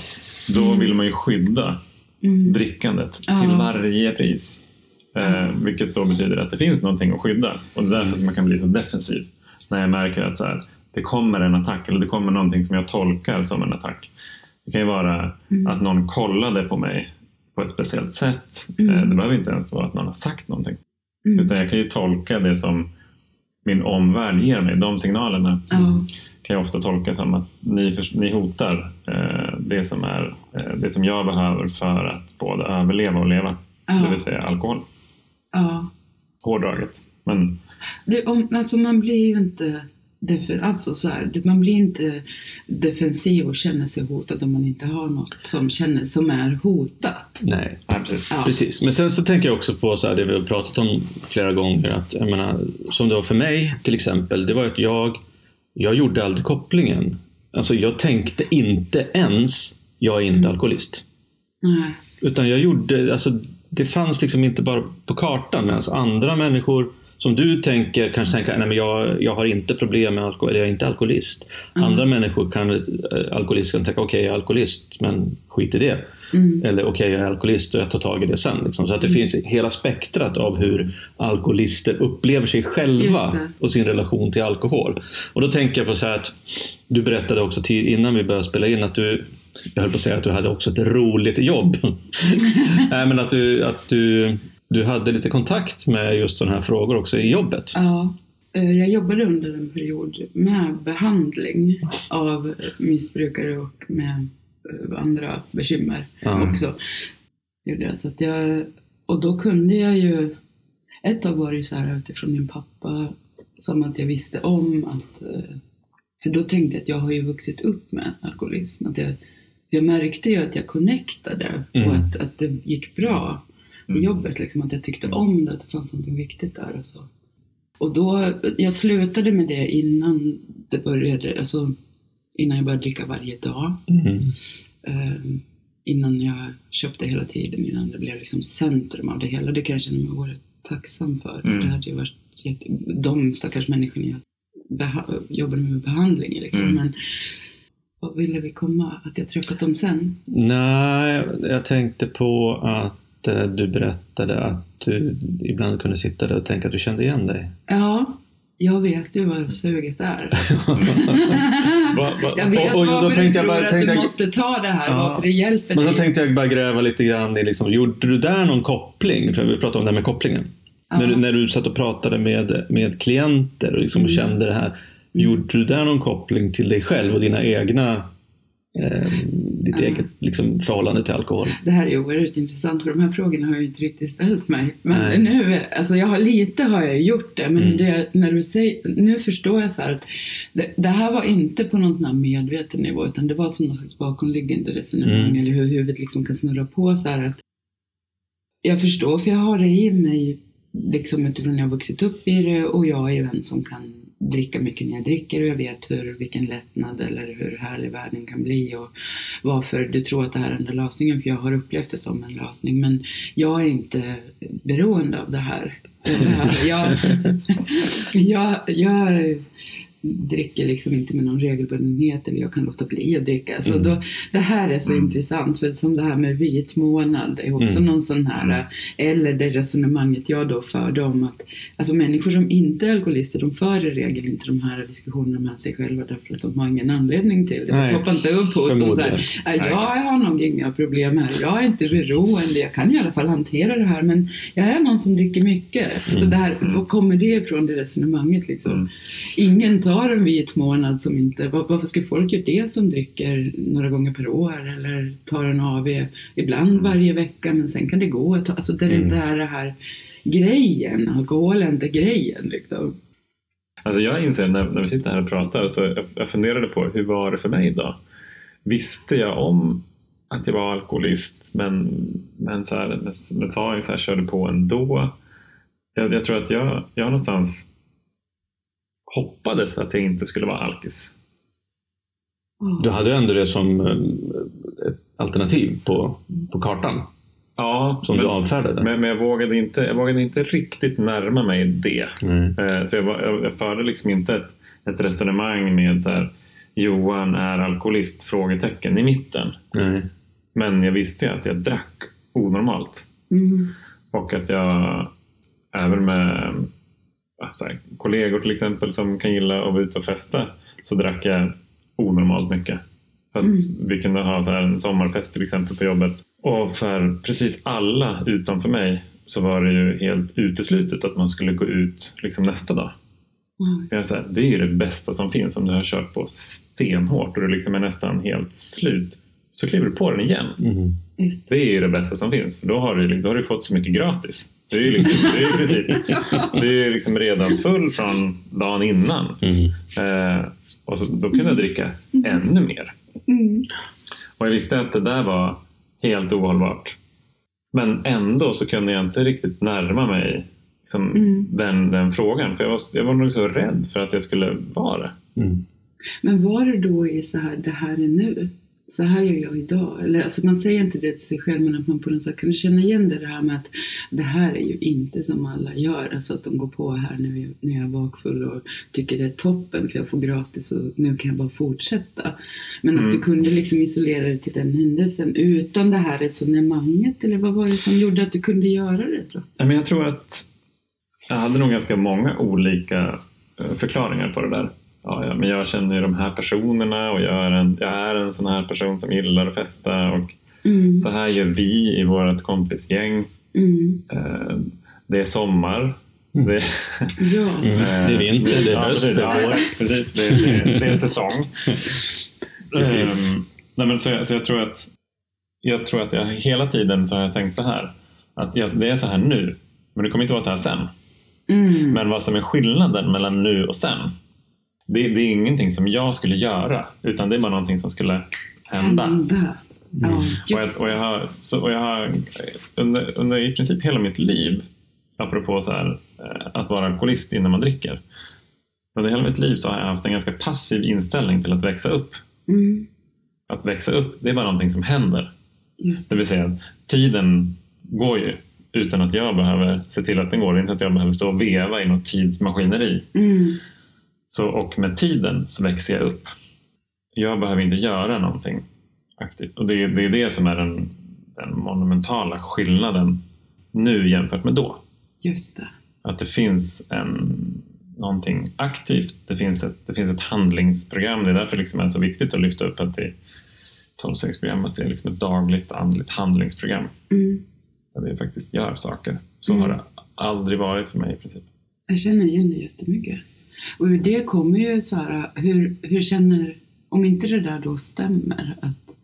då Mm. vill man ju skydda drickandet Ja. till varje pris. Eh, vilket då betyder att det finns någonting att skydda. Och det är därför som man kan bli så defensiv. När jag märker att så här, det kommer en attack eller det kommer någonting som jag tolkar som en attack. Det kan ju vara Mm. att någon kollade på mig på ett speciellt sätt. Mm. Eh, det behöver inte ens vara att någon har sagt någonting. Mm. Utan jag kan ju tolka det som min omvärld ger mig. De signalerna Ja. kan jag ofta tolka som att ni, ni hotar eh, det, som är, eh, det som jag behöver för att både överleva och leva. Ja. Det vill säga alkohol. ja. Hårdraget. Men Det, om, alltså man blir ju inte defen, alltså så här, man blir inte defensiv och känner sig hotad om man inte har något som, känner, som är hotat. Nej. precis. Ja. Precis, men sen så tänker jag också på så här, det vi har pratat om flera gånger. Att, jag menar, som det var för mig till exempel, det var att jag, jag gjorde aldrig kopplingen. Alltså jag tänkte inte ens, jag är inte alkoholist. Nej. Utan jag gjorde, alltså det fanns liksom inte bara på kartan medan andra människor som du tänker kanske tänka, nej men jag, jag har inte problem med alkohol, eller jag är inte alkoholist. Andra människor kan, eh, alkoholister kan tänka, okej jag är alkoholist, men skit i det. Eller okej jag är alkoholist och jag tar tag i det sen. Liksom. Så att det finns hela spektrat av hur alkoholister upplever sig själva och sin relation till alkohol. Och då tänker jag på så här att du berättade också till, innan vi började spela in att du jag höll på att säga att du hade också ett roligt jobb. Nej, men att, du, att du, du hade lite kontakt med just sådana här frågor också i jobbet. Ja, eh, jag jobbade under en period med behandling av missbrukare och med eh, andra bekymmer Ja. också. Så att jag, och då kunde jag ju... Ett tag var det så här utifrån min pappa, som att jag visste om att... eh, För då tänkte jag att jag har ju vuxit upp med alkoholism. Att jag, jag märkte ju att jag connectade Mm. och att, att det gick bra i jobbet. Liksom, att jag tyckte om det, att det fanns något viktigt där och så. Och då, jag slutade med det innan det började, alltså innan jag började dricka varje dag. Mm. Eh, innan jag köpte hela tiden, innan det blev liksom centrum av det hela. Det kan jag känna mig oerhört tacksam för. Mm. Det hade ju varit jätte... De stackars människorna jag beha- jobbade med behandling liksom. Mm. Men vad ville vi komma? Att jag träffat dem sen? Nej, jag tänkte på att du berättade att du ibland kunde sitta där och tänka att du kände igen dig. Ja, jag vet ju vad suget är. Va, va, Jag vet Och- och då varför du tror bara- att du jag- måste ta det här, Ja. varför det hjälper Men då dig. tänkte jag bara gräva lite grann i, liksom, gjorde du där någon koppling? För vi pratade om det här med kopplingen. Ja. När, du, när du satt och pratade med, med klienter och, liksom, och Mm. kände det här. Gjorde du där någon koppling till dig själv och dina egna eh, ditt Ja. eget liksom, förhållande till alkohol? Det här är oerhört intressant för de här frågorna har jag inte riktigt ställt mig. Men Nej. nu, alltså jag har lite har jag gjort det, men Mm. det, när du säger, nu förstår jag så här att det, det här var inte på någon sån medveten nivå utan det var som någon slags bakomliggande resonemang Mm. eller hur huvudet liksom kan snurra på så här att jag förstår för jag har det i mig liksom utifrån när jag har vuxit upp i det och jag är ju en som kan dricka mycket när jag dricker och jag vet hur, vilken lättnad eller hur härlig världen kan bli och varför du tror att det här är enda lösningen för jag har upplevt det som en lösning men jag är inte beroende av det här. Det här jag, jag, jag, dricker liksom inte med någon regelbundenhet eller jag kan låta bli att dricka. Så Mm. då, det här är så Mm. intressant för som det här med vit månad är också Mm. någon sån här, eller det resonemanget jag då förde om att alltså människor som inte är alkoholister de för i regel inte de här diskussionerna med sig själva därför att de har ingen anledning till det. Det poppar inte upp hos dem så här, förmodligen. "Nej, jag har problem här, jag är inte beroende, jag kan i alla fall hantera det här men jag är någon som dricker mycket. Så det här, var kommer det ifrån det resonemanget liksom? Mm. Ingen tar en vit månad som inte, var- varför ska folk göra det som dricker några gånger per år eller tar en AV ibland varje vecka men sen kan det gå ett. Alltså det är inte här, det här grejen, alkohol är inte grejen liksom. Alltså jag inser när, när vi sitter här och pratar, så jag, jag funderade på hur var det för mig då? Visste jag om att jag var alkoholist men, men, så här, men, men sa ju så här, körde på ändå. Jag, jag tror att jag, jag någonstans hoppades att jag inte skulle vara alkis. Du hade ju ändå det som eh, ett alternativ på, på kartan Ja, som men, du avfärdade. men, men jag, vågade inte, jag vågade inte riktigt närma mig det. Eh, Så jag, jag, jag förde liksom inte ett, ett resonemang med så här, Johan är alkoholist? frågetecken i mitten. Nej. Men jag visste ju att jag drack onormalt. Mm. Och att jag även med här, kollegor till exempel som kan gilla att vara ute och festa så drack jag onormalt mycket. För att Mm. Vi kunde ha så här en sommarfest till exempel på jobbet. Och för precis alla utom för mig så var det ju helt uteslutet att man skulle gå ut liksom nästa dag. Ja, Jag här, det är ju det bästa som finns om du har kört på stenhårt och du liksom är nästan helt slut. Så kliver du på den igen. Mm. Just. Det är ju det bästa som finns. För då har du, då har du fått så mycket gratis. Det är ju liksom, det är i princip, det är liksom redan full från dagen innan. Mm. Eh, och så, då kunde jag dricka ännu mer. Mm. Och jag visste att det där var helt ohållbart. Men ändå så kunde jag inte riktigt närma mig liksom, Mm. den, den frågan. För jag var, jag var nog så rädd för att jag skulle vara det. Mm. Men var det då i så här, det här är nu? Så här gör jag idag. Eller alltså man säger inte det till sig själv men att man på något sätt kan känna igen det, det här med att det här är ju inte som alla gör. Alltså att de går på här när, vi, när jag är bakfull och tycker det är toppen för jag får gratis och nu kan jag bara fortsätta. Men att Mm. du kunde liksom isolera dig till den händelsen utan det här resonemanget eller vad var det som gjorde att du kunde göra det? Tror? Men jag tror att jag hade nog ganska många olika eh, förklaringar på det där. Ja, ja, men jag känner ju de här personerna och jag är, en, jag är en sån här person som gillar att festa och Mm. så här gör vi i vårt kompisgäng. Mm. Eh, Det är sommar. Mm. Det, Ja. Det är vinter, det är Ja, höst, precis, det är ja, vår. precis. Det, det, det är säsong. Precis. Ehm, nej, men så, jag, så jag tror att jag tror att jag hela tiden så har jag tänkt så här. Att jag, det är så här nu, men det kommer inte vara så här sen. Mm. Men vad som är skillnaden mellan nu och sen, det, det är ingenting som jag skulle göra, utan det är bara någonting som skulle hända. Hända. Ja, Och jag, och jag har, så, och jag har under, under i princip hela mitt liv, apropå så här, eh, att vara alkoholist innan man dricker. Under hela mitt liv så har jag haft en ganska passiv inställning till att växa upp. Mm. Att växa upp, det är bara någonting som händer. Just Det vill säga, tiden går ju utan att jag behöver se till att den går. Inte att jag behöver stå och veva i något tidsmaskineri. Mm. Så, och med tiden så växer jag upp. Jag behöver inte göra någonting aktivt. Och det är det, är det som är den, den monumentala skillnaden nu jämfört med då. Just det. Att det finns en, någonting aktivt, det finns, ett, det finns ett handlingsprogram. Det är därför liksom är så viktigt att lyfta upp att det 12-stegsprogrammet är liksom ett dagligt andligt handlingsprogram. Mm. Där vi faktiskt gör saker. Så Mm. har det aldrig varit för mig i princip. Jag känner igen det jättemycket. Och ur det kommer ju så här, hur, hur känner, om inte det där då stämmer, att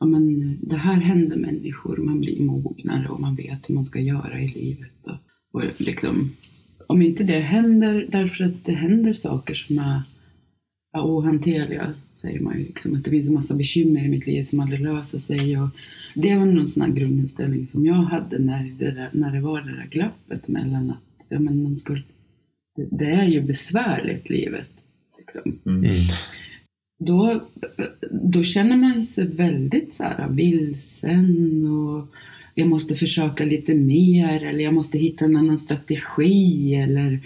ja, men, det här händer människor, man blir mognare och man vet hur man ska göra i livet. Och, och liksom, om inte det händer därför att det händer saker som är ja, ohanterliga, säger man ju, liksom, att det finns en massa bekymmer i mitt liv som aldrig löser sig. Och det var någon sån här grundinställning som jag hade när det, där, när det var det där glappet mellan att ja, men man skulle, det, är ju besvärligt livet. Liksom. Mm. Mm. Då, då känner man sig väldigt så här vilsen och jag måste försöka lite mer eller jag måste hitta en annan strategi eller,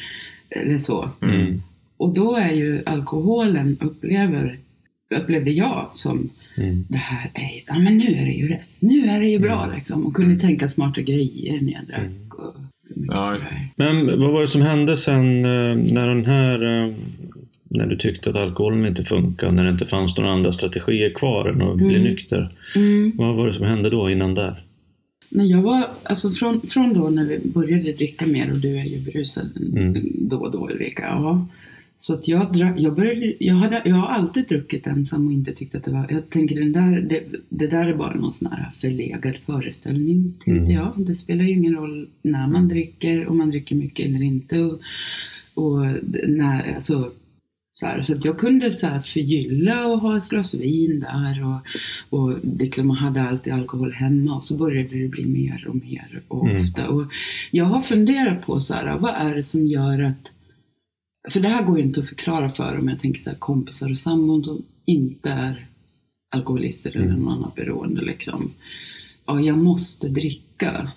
eller så. Mm. Och då är ju alkoholen, upplever, upplevde jag som Mm. det här är, ja men nu är det ju rätt, nu är det ju bra Mm. liksom. Och kunde tänka smarta grejer när jag drack. Och så mycket Ja. Men vad var det som hände sen eh, när den här eh, när du tyckte att alkoholen inte funkade, när det inte fanns några andra strategier kvar än att bli Mm. nykter. Mm. Vad var det som hände då innan där? När jag var, alltså från, från då när vi började dricka mer och du är ju berusad Mm. då och då Ulrika. Ja. Så att jag, drack, jag, började, jag, hade, jag har alltid druckit ensam och inte tyckt att det var... Jag tänker den där, det, det där är bara någon sån här förlegad föreställning, tänkte Mm. jag. Det spelar ju ingen roll när man dricker, om man dricker mycket eller inte. Och, och när, alltså, så, här, så att jag kunde så här förgylla och ha ett glas vin där och, och liksom hade alltid alkohol hemma och så började det bli mer och mer och Mm. ofta. Och jag har funderat på så här, vad är det som gör att för det här går ju inte att förklara för om jag tänker så här, kompisar och sambon som inte är alkoholister eller någon annat beroende. Liksom. Ja, jag måste dricka.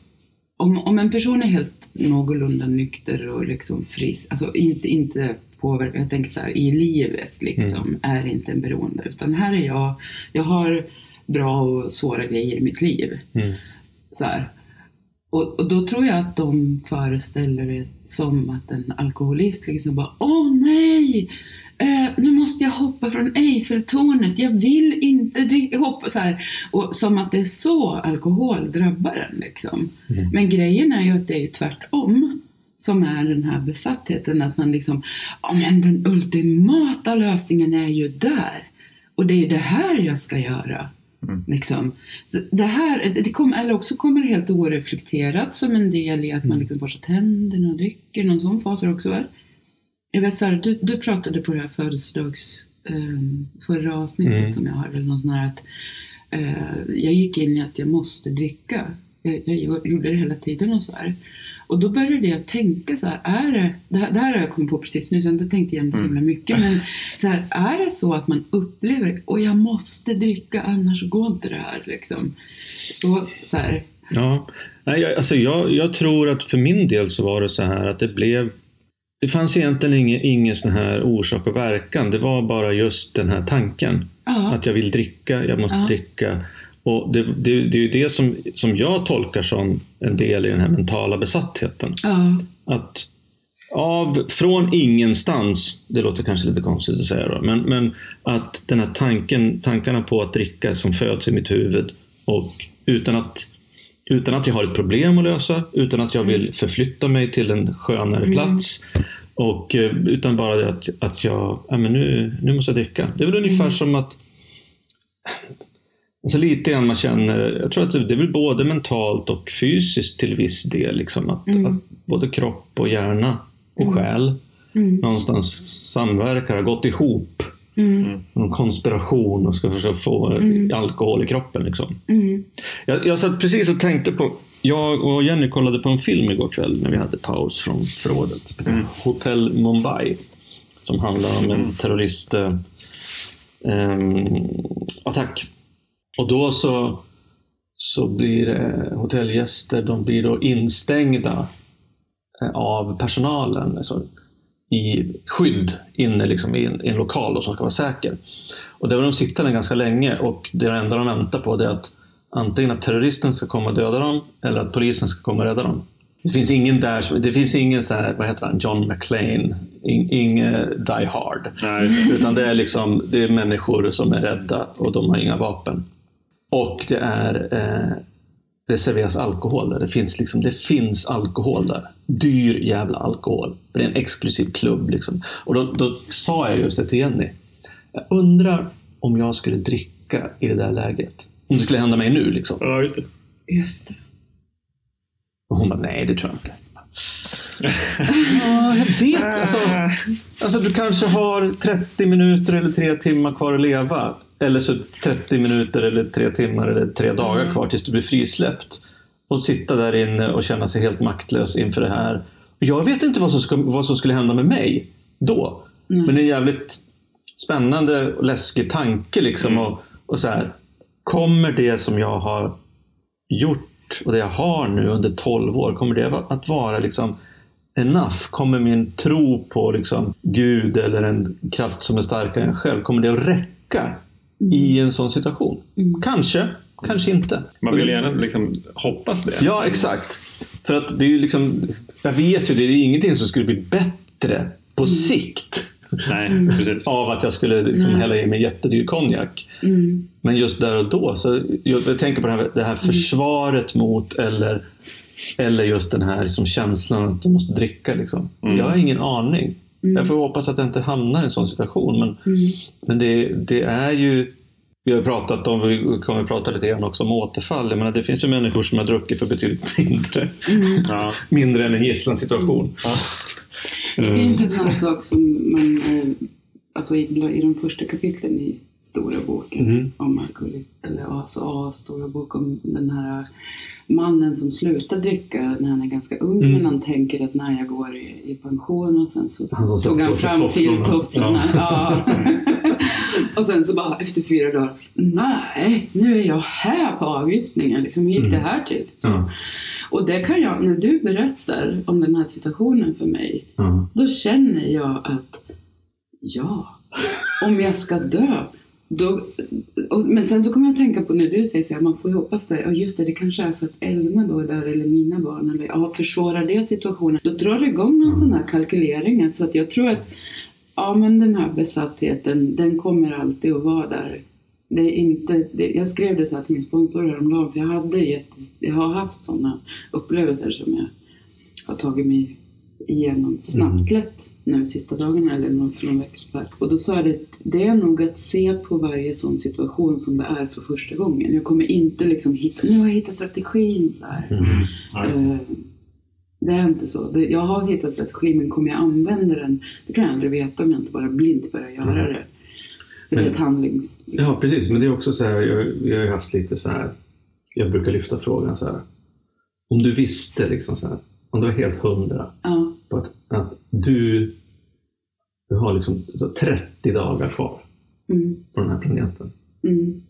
Om, om en person är helt någorlunda nykter och liksom frisk, alltså inte, inte påverkad, jag tänker så här, i livet liksom, är inte en beroende. Utan här är jag, jag har bra och svåra grejer i mitt liv. Mm. Så här. Och, och då tror jag att de föreställer det som att en alkoholist liksom bara Åh nej! Eh, nu måste jag hoppa från Eiffeltornet, jag vill inte dricka, hoppa så här. Och som att det är så alkohol drabbar en liksom. Men grejen är ju att det är tvärtom som är den här besattheten, att man liksom, ja men den ultimata lösningen är ju där. Och det är det här jag ska göra. Liksom. Det här, det kom, eller också kommer det helt oreflekterat som en del i att man liksom borstar tänderna och dricker. Någon sån fas är också väl? Jag vet så här, du, du pratade på det här födelsedags... Um, förra avsnittet Mm. som jag hörde, någon sån här att eh, jag gick in i att jag måste dricka. Jag, jag gjorde det hela tiden och så här. Och då började jag tänka så här, är det, det här, det här har jag kommit på precis nu så jag har inte tänkt igenom det så himla mycket, men så här, är det så att man upplever, och jag måste dricka annars går inte det här liksom. Så, så här, Ja, Nej, jag, alltså jag, jag tror att för min del så var det så här att det blev det fanns egentligen ingen, ingen sån här orsak och verkan. Det var bara just den här tanken. ja, Att jag vill dricka, jag måste Ja. dricka. Och det, det, det är ju det som, som jag tolkar som en del i den här mentala besattheten. ja, Att av, från ingenstans, det låter kanske lite konstigt att säga då, men, men att den här tanken, tankarna på att dricka som föds i mitt huvud och utan att, utan att jag har ett problem att lösa, utan att jag vill förflytta mig till en skönare plats och eh, utan bara att, att jag, ja men nu, nu måste jag dricka. Det är väl ungefär som att Alltså lite grann man känner, jag tror att det är väl både mentalt och fysiskt till viss del. Liksom, att, Mm. att både kropp och hjärna och själ Mm. någonstans samverkar, har gått ihop. mm, Någon konspiration och ska försöka få alkohol i kroppen. Liksom. mm, Jag, jag satt precis och tänkte på, jag och Jenny kollade på en film igår kväll när vi hade paus från förrådet. Hotel Mumbai. Som handlar om en terrorist eh, ehm, attack. Och då så, så blir det hotellgäster, de blir då instängda eh, av personalen. Alltså, i skydd inne liksom, i, en, i en lokal då, som ska vara säker. Och där var de sittande ganska länge och det enda de väntar på det är att antingen att terroristen ska komma och döda dem eller att polisen ska komma och rädda dem. Det finns ingen där, det finns ingen så här, vad heter han, John McClane, in, ingen Die Hard. Nej, Utan det är liksom, det är människor som är rädda och de har inga vapen. Och det är eh, det serveras alkohol där. Det finns, liksom, det finns alkohol där. Dyr jävla alkohol. Det är en exklusiv klubb. Liksom. Och då, då sa jag just det till Jenny. Jag undrar om jag skulle dricka i det där läget. Om det skulle hända mig nu. Liksom. ja, just det. just det. Och hon bara, nej det tror jag inte. Ja, jag vet. Alltså, alltså, du kanske har 30 minuter eller tre timmar kvar att leva. Eller så 30 minuter eller tre timmar eller tre dagar kvar tills du blir frisläppt. Och sitta där inne och känna sig helt maktlös inför det här. Jag vet inte vad som, ska, vad som skulle hända med mig då. Men det är en jävligt spännande och läskig tanke. Liksom, och, och så här, kommer det som jag har gjort och det jag har nu under 12 år, kommer det att vara liksom enough? Kommer min tro på liksom, Gud eller en kraft som är starkare än jag själv, kommer det att räcka i en sån situation? Kanske, kanske inte. Man vill gärna liksom hoppas det. Ja, exakt. För att det är ju liksom, jag vet ju, det är ingenting som skulle bli bättre på sikt Nej, precis. av att jag skulle liksom hälla i mig jättedyr konjak. Mm. Men just där och då, så jag, jag tänker på det här, det här försvaret mot eller, eller just den här liksom känslan att du måste dricka. Liksom. Jag har ingen aning. Jag får hoppas att jag inte hamnar i en sån situation. Men, men det, det är ju vi har pratat om, vi kommer att prata lite grann också om återfall. Jag menar, det finns ju människor som har druckit för betydligt mindre, Ja. mindre än en gisslansituation. Det finns en sån sak som man, eh, alltså i, i de första kapitlen i Stora boken Mhm. om alkoholism, eller alltså A, Stora bok om den här mannen som slutar dricka när han är ganska ung Mm. men han tänker att när jag går i, i pension och sen så Han tog han fram tofflorna. filtofflorna. Ja. och sen så bara efter fyra dagar, nej, nu är jag här på avgiftningen. Liksom, hur gick det här till? Mm. Ja. Och det kan jag, när du berättar om den här situationen för mig, då känner jag att ja, om jag ska dö. Då, och, men sen så kommer jag att tänka på när du säger så här, man får ju hoppas det. Ja just det, det kanske är så att Elma då är där eller mina barn. Eller, ja, försvårar det situationen? Då drar det igång någon sån här kalkylering. Så att jag tror att ja, men den här besattheten, den kommer alltid att vara där. Det är inte, det, jag skrev det så här till min sponsor häromdagen, för jag, hade jätte, jag har haft sådana upplevelser som jag har tagit mig igenom snabbt lätt nu sista dagarna eller någon, för någon vecka sedan. Och då sa jag det, det är nog att se på varje sån situation som det är för första gången. Jag kommer inte liksom hitta, nu har jag hittat strategin så här. Mm. Eh, det är inte så. Det, jag har hittat strategin men kommer jag använda den? Det kan jag aldrig veta om jag inte bara blint börjar göra det. För det är Men- ett handlings... Ja, precis. Men det är också så här, jag, vi har haft lite så här, jag brukar lyfta frågan så här. Om du visste, liksom så här, om du var helt hundra Ja. på att, att du, du har liksom så 30 dagar kvar Mm, på den här planeten. mm,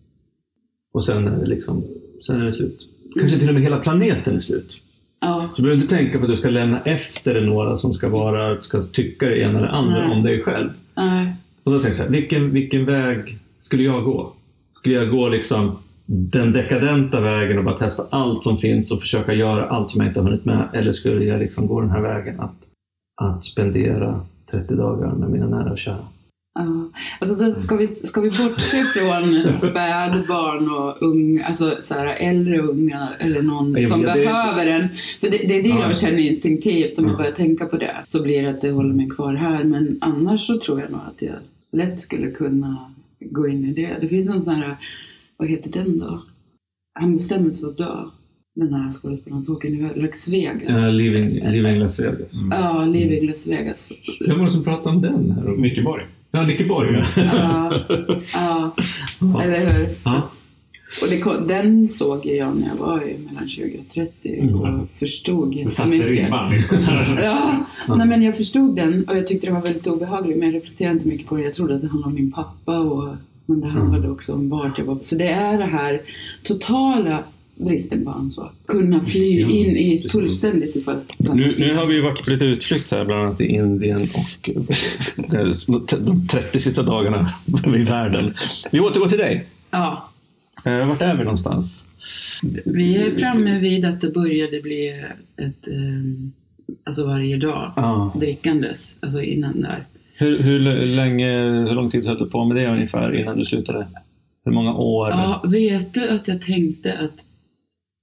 Och sen är det liksom, sen är det slut. Kanske till och med hela planeten är slut. ja. Så du behöver inte tänka på att du ska lämna efter dig några som ska, vara, ska tycka det ena eller andra Nej. om dig själv. Nej. Och då tänkte jag så här, vilken, vilken väg skulle jag gå? Skulle jag gå liksom den dekadenta vägen och bara testa allt som finns och försöka göra allt som jag inte har hunnit med? Eller skulle jag liksom gå den här vägen att, att spendera 30 dagar med mina nära och kära? Ja. Alltså då ska, vi, ska vi bortse från spädbarn och unga, alltså så här, äldre unga eller någon Ja, som det- behöver en. För det, det är det Ja. jag känner instinktivt om Ja. jag börjar tänka på det. Så blir det att det håller mig kvar här. Men annars så tror jag nog att jag lätt skulle kunna gå in i det. Det finns någon sån här, vad heter den då? Han bestämmer sig för att dö. Den här skådespelaren som åker iväg, Las Vegas. Uh, living, living Las Vegas. Ja, Living Las Vegas. Vem var det som pratade om den? här? Micke Borg. Ja, Nicke Borg. ja. Ja, ja, eller hur? Ja. Och det, kom- den såg jag när jag var i mellan 20 och 30 och förstod Det satte jättemycket. Liksom. Ja, nej, men jag förstod den och jag tyckte det var väldigt obehagligt men jag reflekterade inte mycket på det. Jag trodde att det handlade om min pappa och, men det handlade också om vart jag var. Så det är det här totala bristen på ansvar. Kunna fly Ja, in i precis. fullständigt i Nu, nu har vi varit på lite utflykt här, bland annat i Indien och eh, de 30 sista dagarna i världen. Vi återgår till dig. Ja, Eh, Vart är vi någonstans? vi är framme vid att det började bli ett, eh, alltså varje dag, Ja. drickandes, alltså innan där. Hur, hur länge, hur lång tid höll du på med det ungefär innan du slutade? Hur många år? Ja, vet du att jag tänkte att...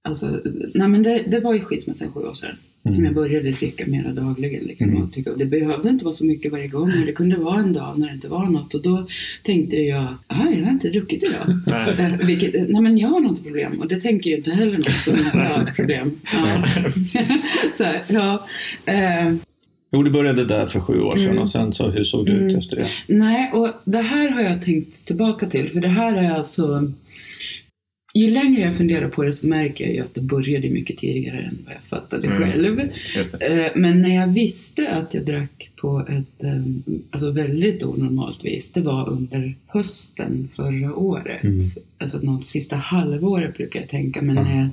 Alltså, nej men det, det var ju skilsmässan sju år sedan. Som jag började dricka mera dagligen. Liksom, Mm. och tycka, och det behövde inte vara så mycket varje gång. men Det kunde vara en dag när det inte var något. Och då tänkte jag att "Aha, jag har inte druckit idag. Nej. Eh, Vilket, nej men jag har något problem. Och det tänker ju inte heller någon som inte har problem. Ja. så här, ja. Jo, du började där för sju år sedan Mm. och sen så, hur såg det ut efter det? Nej, och det här har jag tänkt tillbaka till, för det här är alltså... Ju längre jag funderar på det så märker jag ju att det började mycket tidigare än vad jag fattade Mm. själv. Det. Eh, Men när jag visste att jag drack på ett eh, alltså väldigt onormalt vis, det var under hösten förra året. Mm. Alltså något sista halvåret brukar jag tänka. Men Ja. när jag,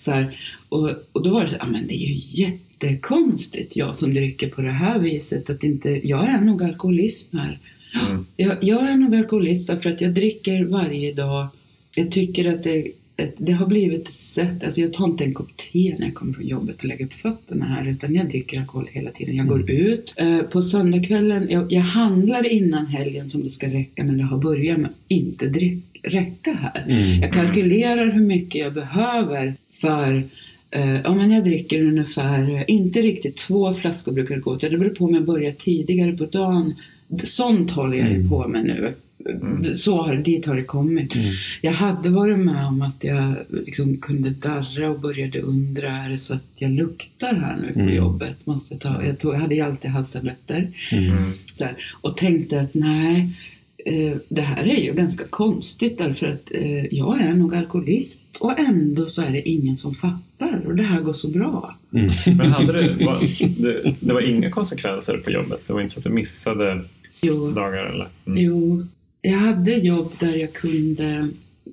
så här, och, och då var det så ah, men det är ju jättekonstigt, jag som dricker på det här viset. Att inte, jag är nog alkoholism här. Mm. Jag, jag är nog alkoholist därför att jag dricker varje dag. Jag tycker att det, det har blivit ett sätt, alltså jag tar inte en kopp te när jag kommer från jobbet och lägger upp fötterna här utan jag dricker alkohol hela tiden. Jag går ut. Eh, på söndagskvällen, jag, jag handlar innan helgen som det ska räcka men det har börjat med inte drick, räcka här. Mm. Jag kalkylerar hur mycket jag behöver för eh, ja, men jag dricker ungefär, eh, inte riktigt två flaskor brukar det gå till. Det beror på om jag börjar tidigare på dagen. Sånt håller jag ju Mm. på med nu. Så har, dit har det kommit. Mm. Jag hade varit med om att jag liksom kunde darra och började undra, är det så att jag luktar här nu på Mm. jobbet? Måste jag, ta, jag, tog, jag hade ju alltid halstabletter. Mm. Och tänkte att nej, det här är ju ganska konstigt därför att eh, jag är nog alkoholist och ändå så är det ingen som fattar och det här går så bra. Mm. Men hade det, var, det, det var inga konsekvenser på jobbet? Det var inte så att du missade Jo, dagar? Eller? Mm. jo, jag hade jobb där jag kunde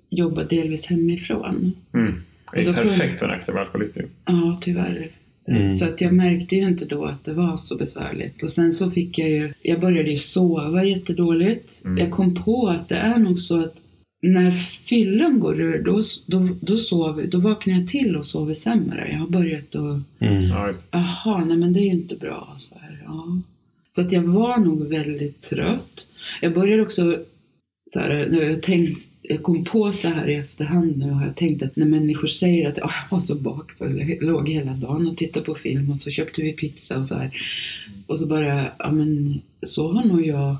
jobba delvis hemifrån. Mm. Det är perfekt för en aktiv alkoholist. Ja, tyvärr. Mm. Så att jag märkte ju inte då att det var så besvärligt. Och sen så fick jag ju, jag började ju sova jättedåligt. Mm. Jag kom på att det är nog så att när fyllan går ur, då, då, då, sover, då vaknar jag till och sover sämre. Jag har börjat att, Mm. Jaha, nej men det är ju inte bra. Så, här, ja. så att jag var nog väldigt trött. Jag började också, så här, när jag tänkte jag kom på så här i efterhand nu har jag tänkt att när människor säger att "Ah, jag var så bakfull, jag låg hela dagen och tittade på film och så köpte vi pizza och så här. Och så bara, ja men så har nog jag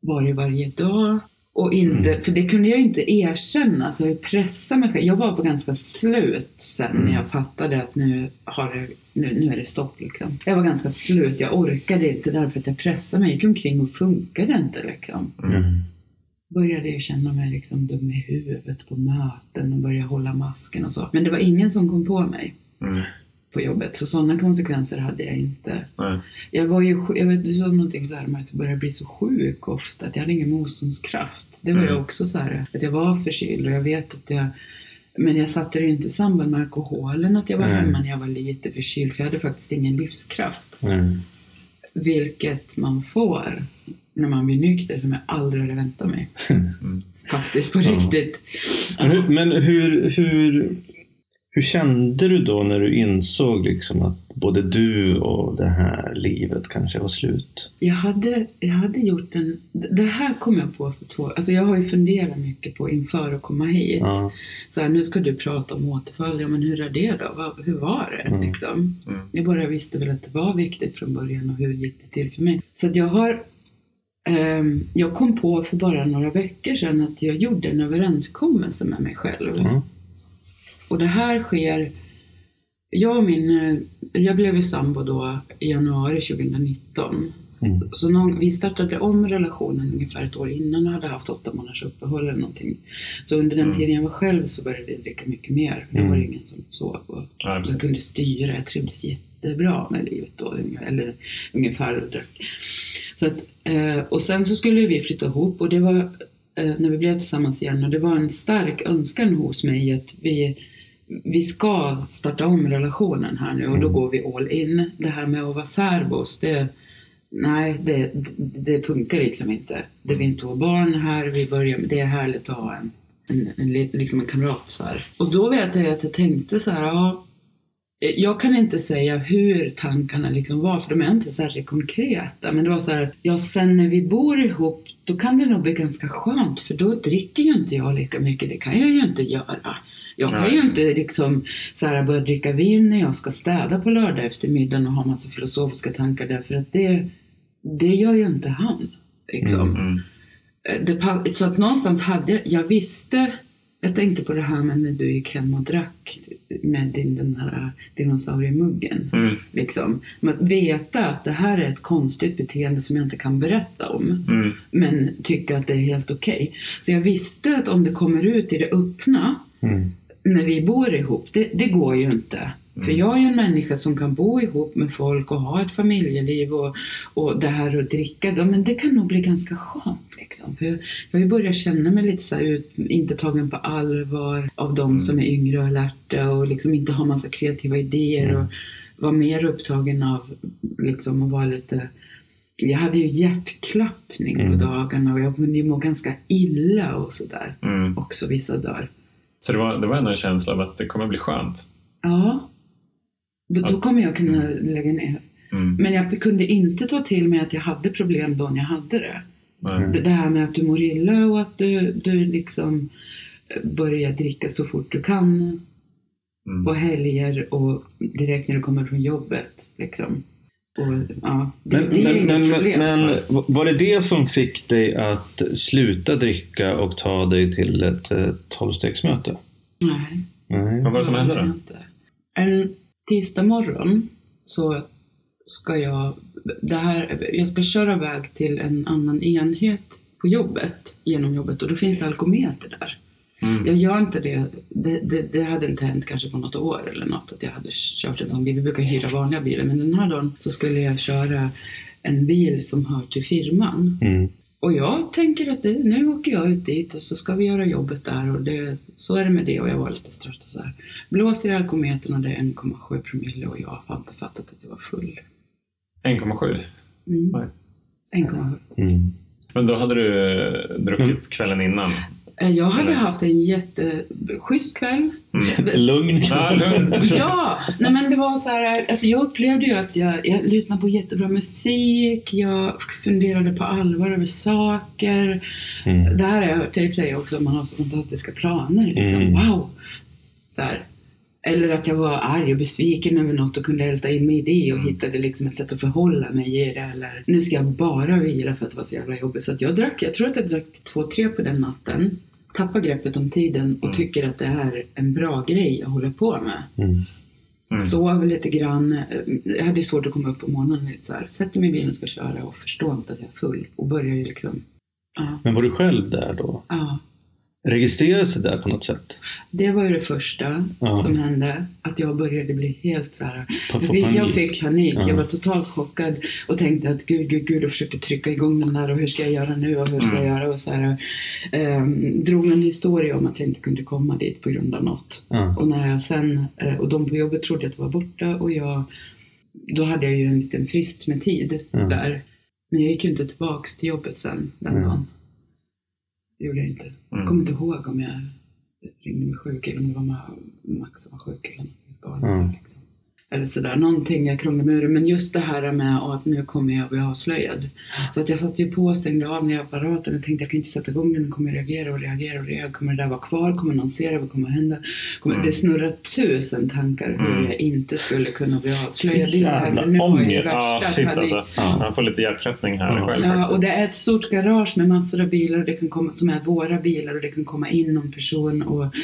varit varje dag. Och inte, för det kunde jag inte erkänna, så jag pressade mig själv. Jag var på ganska slut sen när jag fattade att nu, har det, nu, nu är det stopp liksom. Jag var ganska slut, jag orkade inte därför att jag pressade mig. Jag gick omkring och funkade inte liksom Mm. Började jag känna mig liksom dum i huvudet på möten och började hålla masken och så. Men det var ingen som kom på mig Mm. på jobbet, så sådana konsekvenser hade jag inte. Nej. Jag var ju, jag vet, du sa någonting så här med att jag började bli så sjuk ofta, att jag hade ingen motståndskraft. Det var Mm. jag också så här, att jag var förkyld och jag vet att jag men jag satte det ju inte i samband med alkoholen, att jag var hemma när jag var lite förkyld, för jag hade faktiskt ingen livskraft. Mm. Vilket man får när man blir nykter, som jag aldrig hade väntat mig. Mm. Faktiskt, på Ja. riktigt. Men, hur, men hur, hur, hur kände du då när du insåg liksom att både du och det här livet kanske var slut? Jag hade, jag hade gjort en... Det här kom jag på för två... Alltså jag har ju funderat mycket på inför att komma hit. Ja. Så här, nu ska du prata om återfall. Ja, men hur är det då? Vad, hur var det? Mm. Liksom? Mm. Jag bara visste väl att det var viktigt från början och hur gick det till för mig? Så att jag har... ehm, jag kom på för bara några veckor sedan att jag gjorde en överenskommelse med mig själv. Mm. Och det här sker... Jag och min... Jag blev sambo då i januari 2019. Mm. Så någon, vi startade om relationen ungefär ett år innan och hade haft åtta månaders uppehåll eller någonting. Så under den Mm. tiden jag var själv så började vi dricka mycket mer. Då Mm. var det ingen som såg och Ja, jag kunde styra. Jag trivdes jättebra med livet då, eller ungefär. och drack. Så att, eh, och sen så skulle vi flytta ihop och det var eh, när vi blev tillsammans igen och det var en stark önskan hos mig att vi vi ska starta om relationen här nu och då går vi all in. Det här med att vara särbos, det, nej, det, det, funkar liksom inte. Det finns två barn här, vi börjar med, det är härligt att ha en, en, en, liksom en kamrat så här. Och då vet jag att jag tänkte så här, ja, jag kan inte säga hur tankarna liksom var, för de är inte särskilt konkreta. Men det var så här, ja sen när vi bor ihop, då kan det nog bli ganska skönt, för då dricker ju inte jag lika mycket. Det kan jag ju inte göra. Jag kan ju inte liksom så här börja dricka vin när jag ska städa på lördag eftermiddagen och ha massa filosofiska tankar därför att det, det gör ju inte han. Liksom. Mm. Eh, Det, så att någonstans hade jag, jag visste, jag tänkte på det här med när du gick hem och drack med din, den här dinosauriemuggen. Mm. Liksom. Men veta att det här är ett konstigt beteende som jag inte kan berätta om Mm. men tycka att det är helt okej. Så jag visste att om det kommer ut i det öppna Mm. när vi bor ihop, det, det går ju inte. För jag är ju en människa som kan bo ihop med folk och ha ett familjeliv och, och det här att dricka, då, men det kan nog bli ganska skönt. Liksom. För jag, har ju börjat känna mig lite så ut, inte tagen på allvar av de som är yngre och alerta och liksom inte har massa kreativa idéer. Och var mer upptagen av liksom att vara lite... Jag hade ju hjärtklappning på Mm. dagarna och jag kunde ju må ganska illa och sådär Mm. också vissa dagar. Så det var, det var ändå en känsla av att det kommer bli skönt. Ja. Då, då kommer jag kunna lägga ner. Mm. Men jag kunde inte ta till mig att jag hade problem då när jag hade det. Det, det här med att du mår illa och att du, du liksom eh, börjar dricka så fort du kan Mm. på helger och direkt när du kommer från jobbet. Liksom. Och, ja, det, Men, det är men, inget men, problem. men var det det som fick dig att sluta dricka och ta dig till ett eh, tolvstegsmöte? Nej. Nej. Vad var det som hände då? En tisdag morgon så ska jag, det här, jag ska köra iväg till en annan enhet på jobbet, genom jobbet, och då finns det alkometer där. Mm. Jag gör inte det. Det, det. det hade inte hänt kanske på något år eller något att jag hade kört en sån bil. Vi brukar hyra vanliga bilar, men den här dagen så skulle jag köra en bil som hör till firman. Mm. Och jag tänker att det, nu åker jag ut dit och så ska vi göra jobbet där och det, så är det med det och jag var lite trött och så här. Blåser i alkometern och det är 1,7 promille och jag har inte fattat att jag var full. 1,7. Mm. Nej. 1,7. Mm. Men då hade du druckit Mm. kvällen innan? Eh, Jag hade Eller? haft en jätteschysst kväll. Mm. Lugn. Ja, lugn. Ja, nej men det var så här, alltså jag upplevde ju att jag, jag lyssnade på jättebra musik, jag funderade på allvar över saker. Mm. Det här har jag hört dig säga också, man har så fantastiska planer. Liksom. Mm. Wow! Så här. Eller att jag var arg och besviken över något och kunde älta in mig i det och hittade liksom ett sätt att förhålla mig i det. Eller nu ska jag bara vila för att det var så jävla jobbigt. Så att jag drack, jag tror att jag drack två, tre på den natten. Tappar greppet om tiden och tycker att det här är en bra grej jag håller på med. Mm. Mm. Sov lite grann. Jag hade svårt att komma upp på morgonen. Lite så här. Sätter mig i bilen och ska köra och förstår inte att jag är full. Och börjar ju liksom... Ja, Men var du själv där då? ja. Registrerades det där på något sätt? Det var ju det första Ja. som hände. Att jag började bli helt så här. Jag fick, jag panik. fick panik. Ja. Jag var totalt chockad och tänkte att gud, gud, gud och försökte trycka igång den där och hur ska jag göra nu och hur ska jag göra och så här. ehm, drog en historia om att jag inte kunde komma dit på grund av något. Ja. Och när jag sen, eh, och de på jobbet trodde att jag var borta och jag, då hade jag ju en liten frist med tid Ja. där. Men jag gick ju inte tillbaks till jobbet sen den Mm. dagen. Det gjorde jag inte. Mm. Jag kommer inte ihåg om jag ringde mig sjuk eller om det var Ma- Max som var sjuk eller mitt barn. Mm. Liksom. Eller sådär, någonting jag krånglade med. Men just det här med att nu kommer jag bli avslöjad. Så att jag satte ju på och stängde av ner apparaten och tänkte jag kan inte sätta igång den, den kommer reagera och reagera och reagera. Kommer det där vara kvar? Kommer någon se det? Vad kommer hända? Kommer... Mm. Det snurrar tusen tankar hur Mm. jag inte skulle kunna bli avslöjad. Det är det här, för nu har jag ångest. Ja, shit alltså. Ja. Man får lite hjärtklappning här Ja. själv Ja, och det är ett stort garage med massor av bilar och det kan komma, som är våra bilar och det kan komma in någon person. Och,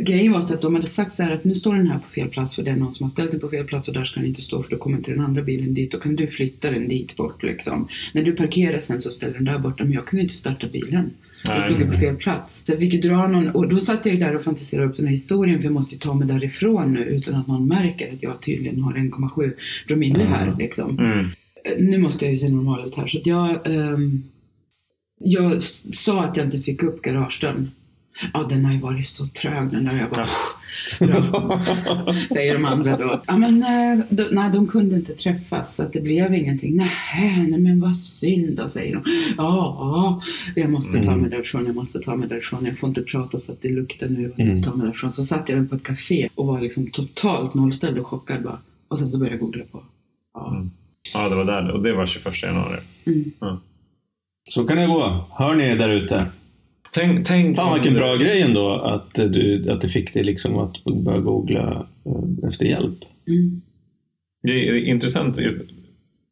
grejen var så att de hade sagt så här att nu står den här på fel plats för det är någon som har ställt den på fel plats och där ska den inte stå för då kommer inte den andra bilen dit. Då kan du flytta den dit bort liksom. När du parkerar sen så ställer den där borta men jag kunde inte starta bilen. Nej. stod på fel plats. Så jag ju dra någon, och då satt jag där och fantiserade upp den här historien för jag måste ju ta mig därifrån nu utan att någon märker att jag tydligen har 1,7 promille här liksom Mm. nu måste jag ju se normal ut här. Så jag, ehm, jag sa att jag inte fick upp garagedörren. Ja, den har ju varit så trög den där. Jag bara. Säger de andra då. Ja, men eh, de, nej, de kunde inte träffas så att det blev ingenting. Nej, nej men vad synd då, säger de. Ja, ja, jag måste ta mig därifrån, jag måste ta mig därifrån. Jag får inte prata så att det luktar nu. Jag Mm. tar mig därifrån. Så satt jag på ett café och var liksom totalt nollställd och chockad bara. Och sen så började jag googla på. Ja. Mm. Ja, det var där. Och det var 21 januari. Mm. Så kan det gå. Hör ni där ute? Tänk, tänk Fan vilken bra grej ändå att, du, att det fick dig liksom att börja googla eh, efter hjälp. Mm. Det är intressant. Just,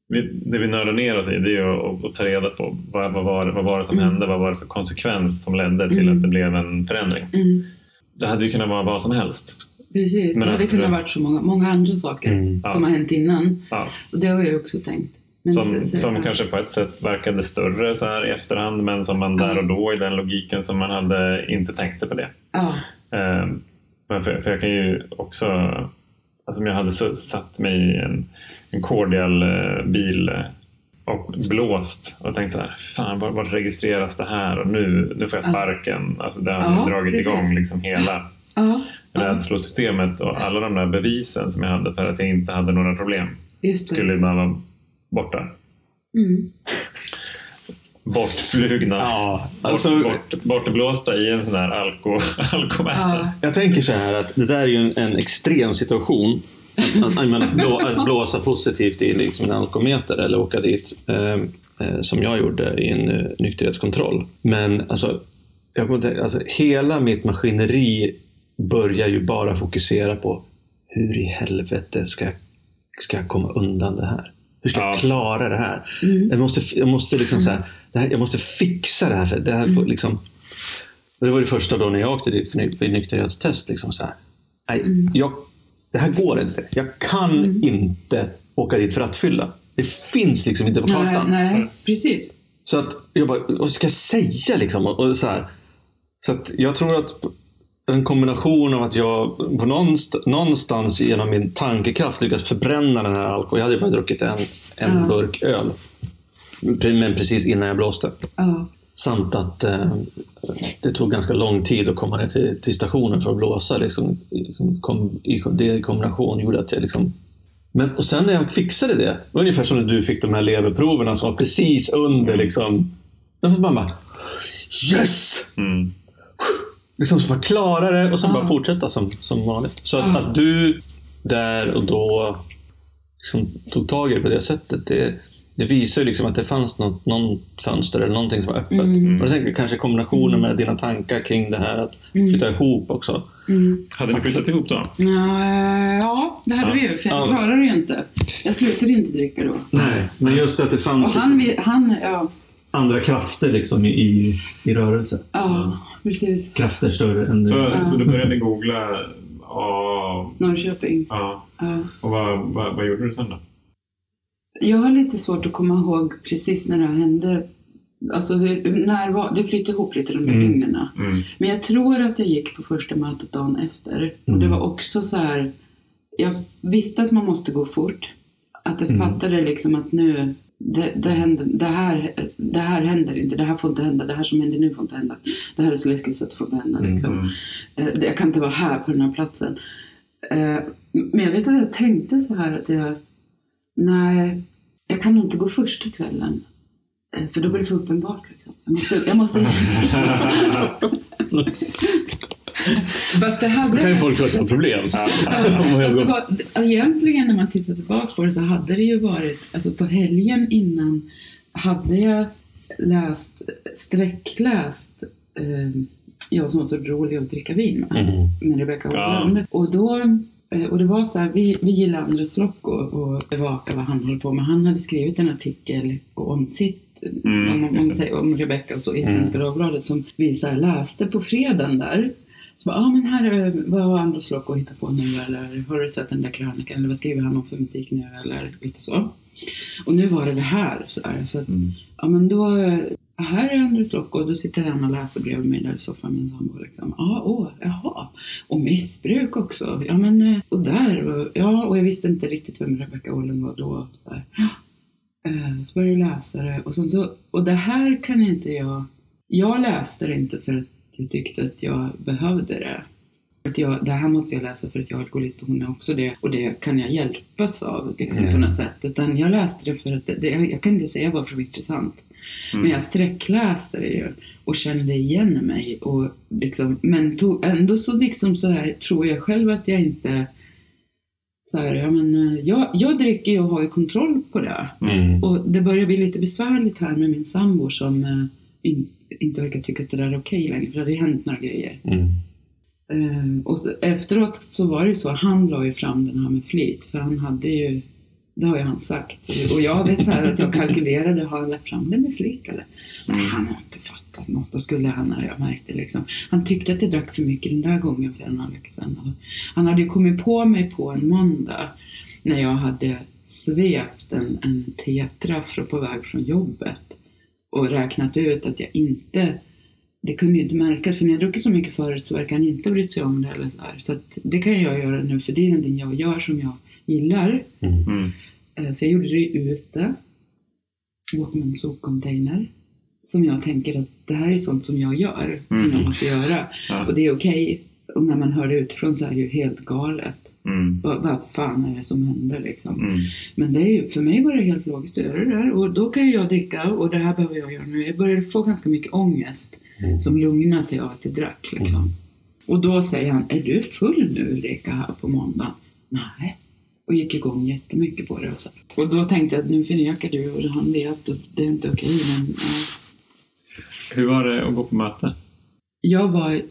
vi, det vi nördar ner oss i det är att, att ta reda på vad, vad, var, vad var det som Mm. hände? Vad var det för konsekvens som ledde till Mm. att det blev en förändring? Mm. Det hade ju kunnat vara vad som helst. Precis, Men det hade kunnat varit så många, många andra saker Mm. Ja. som har hänt innan. Ja, Och det har jag också tänkt. Men som så- så- som ja. kanske på ett sätt verkade större så här i efterhand men som man där och då i den logiken som man hade inte tänkte på det. Ja, Eh, Men för, för jag kan ju också, alltså om jag hade satt mig i en, en cordial eh, bil eh, och blåst och tänkt så här, fan var, var registreras det här och nu, nu får jag sparken. Alltså det har Ja, dragit precis. igång liksom hela. ja, rädslosystemet och alla de där bevisen som jag hade för att jag inte hade några problem skulle bara vara borta. Mm. Bortflugna. Ja, alltså, bort, bort, bortblåsta i en sån alko, alkomätare. Ja. jag tänker så här att det där är ju en, en extrem situation. Att, att, att, blå, att blåsa positivt i liksom en alkometer eller åka dit. Eh, eh, som jag gjorde i en eh, nykterhetskontroll. Men alltså, jag kommer inte, alltså, hela mitt maskineri börjar ju bara fokusera på hur i helvete ska, ska jag komma undan det här? Hur ska jag Ja. klara det här? Mm. Jag måste, jag måste liksom så här, det här, jag måste fixa det här. För det, här får liksom, och det var det första då när jag åkte dit för ny- för nykterhetstest. Liksom så här, nej, jag, det här går inte. Jag kan inte åka dit för att fylla. Det finns liksom inte på Nej, kartan. nej, precis. Så att jag bara, vad ska jag säga liksom? Och, och så här. Så att jag tror att en kombination av att jag på någonst- någonstans genom min tankekraft lyckas förbränna den här alkoholen. Jag hade bara druckit en, en Ja. burk öl. Men precis innan jag blåste. Ja. Samt att eh, det tog ganska lång tid att komma ner till, till stationen för att blåsa. Liksom, liksom kom, i, det i kombination gjorde att jag liksom... Men, och sen när jag fixade det, ungefär som när du fick de här leverproverna som var precis under liksom... Då var man bara Yes! Mm. Liksom så man klarar det och sen bara fortsätta som, som vanligt. Så att, Ja. att du där och då liksom tog tag i det på det sättet. Det, det visar ju liksom att det fanns något, någon fönster eller någonting som var öppet. Mm. Och jag tänker kanske kombinationen med dina tankar kring det här att flytta ihop också. Mm. Hade ni flyttat ihop då? Ja, ja, det hade Ja. vi ju. För jag Ja. klarade det ju inte. Jag slutade ju inte dricka då. Nej, men just att det Och fanns han, han ja, andra krafter liksom i, i rörelse. ja, precis. Krafter större än Så, Ja. så du började googla ja, Norrköping. ja. Ja. Och vad, vad, vad gjorde du sen då? Jag har lite svårt att komma ihåg precis när det här hände. Alltså, hur, när var, det flyttade ihop lite de där Mm. dygnen. Mm. Men jag tror att jag gick på första mötet dagen efter. Och det Mm. var också så här. Jag visste att man måste gå fort. Att jag Mm. fattade liksom att nu, det, det, händer, det, här, det här händer inte. Det här får inte hända. Det här som händer nu får inte hända. Det här är så läskigt så att det får inte hända. Liksom. Mm. Eh, det- Jag kan inte vara här på den här platsen. Eh, Men jag vet att jag tänkte så här att jag, nej, jag kan nog inte gå första kvällen. Eh, För då blir det för uppenbart. Liksom. Jag måste, jag måste Fast det hade... Då kan ju folk tro att jag har problem. Fast det var, egentligen när man tittar tillbaka på det så hade det ju varit, alltså på helgen innan hade jag läst, sträckläst eh, Jag som var så rolig att dricka vin med, Mhm. med Rebecca Ja. Åhlund. Och då eh, och det var så här, vi, vi gillar Andres Lock och, och bevaka vad han håller på med. Han hade skrivit en artikel om sitt Mm, om, om, om, om Rebecca och så i Svenska Dagbladet som vi så läste på fredagen där. Så bara, ah, men här är vad har Anders Lock att hitta på nu eller har du sett den där krönikan eller vad skriver han om för musik nu eller lite så. Och nu var det det här så, här, så att, ja men då, eh, här är Anders Lock och då sitter han och läser bredvid mig där i soffan min sambo liksom. Ja, åh, jaha. Och missbruk också. Ja men, eh, och där och, ja, och jag visste inte riktigt vem Rebecca Åhlund var då. Så här. Eh, Så började jag läsa det och, så, så, och det här kan inte jag... Jag läste det inte för att jag tyckte att jag behövde det. Att jag, det här måste jag läsa för att jag är alkoholist och hon är också det. Och det kan jag hjälpas av liksom, på något sätt. Utan jag läste det för att det, det, jag kan inte säga varför det var intressant. Men jag sträckläste det ju och kände igen mig. Och liksom, men tog, ändå så, liksom så här, tror jag själv att jag inte... Så här, ja, men, eh, jag, jag dricker ju och har ju kontroll på det. Mm. Och det börjar bli lite besvärligt här med min sambo som eh, in, inte verkar tycka att det där är okej längre, för det hade ju hänt några grejer. Mm. Eh, och så, efteråt så var det ju så, han la ju fram den här med flit, för han hade ju, det har ju han sagt. Och jag vet så här att jag kalkylerade, har jag lagt fram det med flit eller? Nej, han har inte fattat något. Då skulle han ha, jag märkte liksom. Han tyckte att jag drack för mycket den där gången för en halv vecka sedan. Han hade ju kommit på mig på en måndag när jag hade svept en, en tetra på väg från jobbet och räknat ut att jag inte det kunde ju inte märkas, för när jag druckit så mycket förut så verkar han inte ha brytt sig om det eller så här. Så det kan jag göra nu, för det är någonting jag gör som jag gillar. Mm. Eh, Så jag gjorde det ute, bakom en sopcontainer. Som jag tänker att det här är sånt som jag gör, som Mm. jag måste göra. Ja. Och det är okej. Och när man hör det utifrån så är det ju helt galet. Mm. Vad, vad fan är det som händer liksom? Mm. Men det är ju, för mig var det helt logiskt att göra det där. Och då kan jag dricka och det här behöver jag göra nu. Jag började få ganska mycket ångest som lugnade sig av att jag drack. Liksom. Och då säger han, är du full nu Ulrika här på måndag? Nej. Och gick igång jättemycket på det. Och, så. och då tänkte jag att nu förnekar du och han vet och det är inte okej. men, ja. Hur var det att gå på möte? Jag var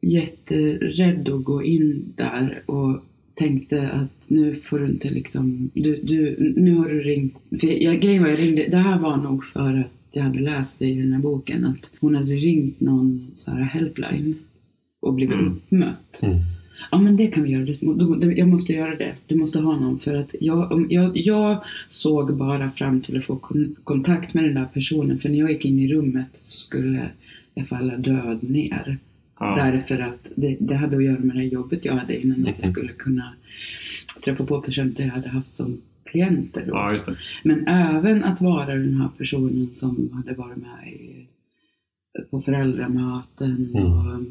jätterädd att gå in där och tänkte att nu får du inte liksom, du, du, nu har du ringt, för jag, grejen var jag ringde, det här var nog för att jag hade läst det i den här boken att hon hade ringt någon så här helpline och blivit Mm. uppmött. Mm. Ja men det kan vi göra, jag måste göra det, du måste ha någon för att jag, jag, jag såg bara fram till att få kon, kontakt med den där personen för när jag gick in i rummet så skulle jag falla död ner. Ja. Därför att det, det hade att göra med det jobbet jag hade innan, att jag Mhm. skulle kunna träffa på personer jag hade haft som klienter då. ja. Men även att vara den här personen som hade varit med i, på föräldramöten Mm. och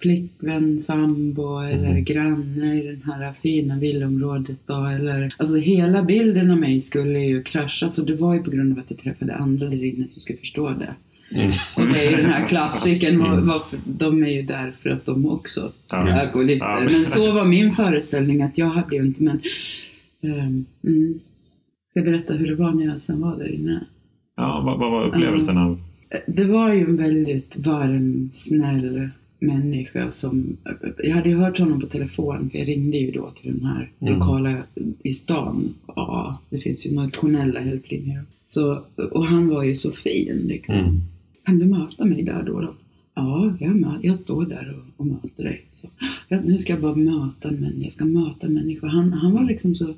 flickvän, sambo eller Mm. granne i det här fina villaområdet då, eller alltså hela bilden av mig skulle ju krascha så det var ju på grund av att jag träffade andra där inne som skulle förstå det. Mm. Och det är ju den här klassiken, Mm. varför, de är ju där för att de också Ja. är alkoholister. Ja, men- så var min föreställning att jag hade ju inte, men ehm, mm. Ska jag berätta hur det var när jag sen var där inne? Ja, vad, vad var upplevelsen av... Det var ju en väldigt varm, snäll människa som... Jag hade ju hört honom på telefon, för jag ringde ju då till den här Mm. lokala i stan. Ja, det finns ju nationella hjälplinjer. Så, och han var ju så fin liksom. Kan du möta mig där då? då? Ja, jag, jag står där och, och möter dig. Så, ja, nu ska jag bara möta en människa. Jag ska möta en människa. Han, han var liksom så...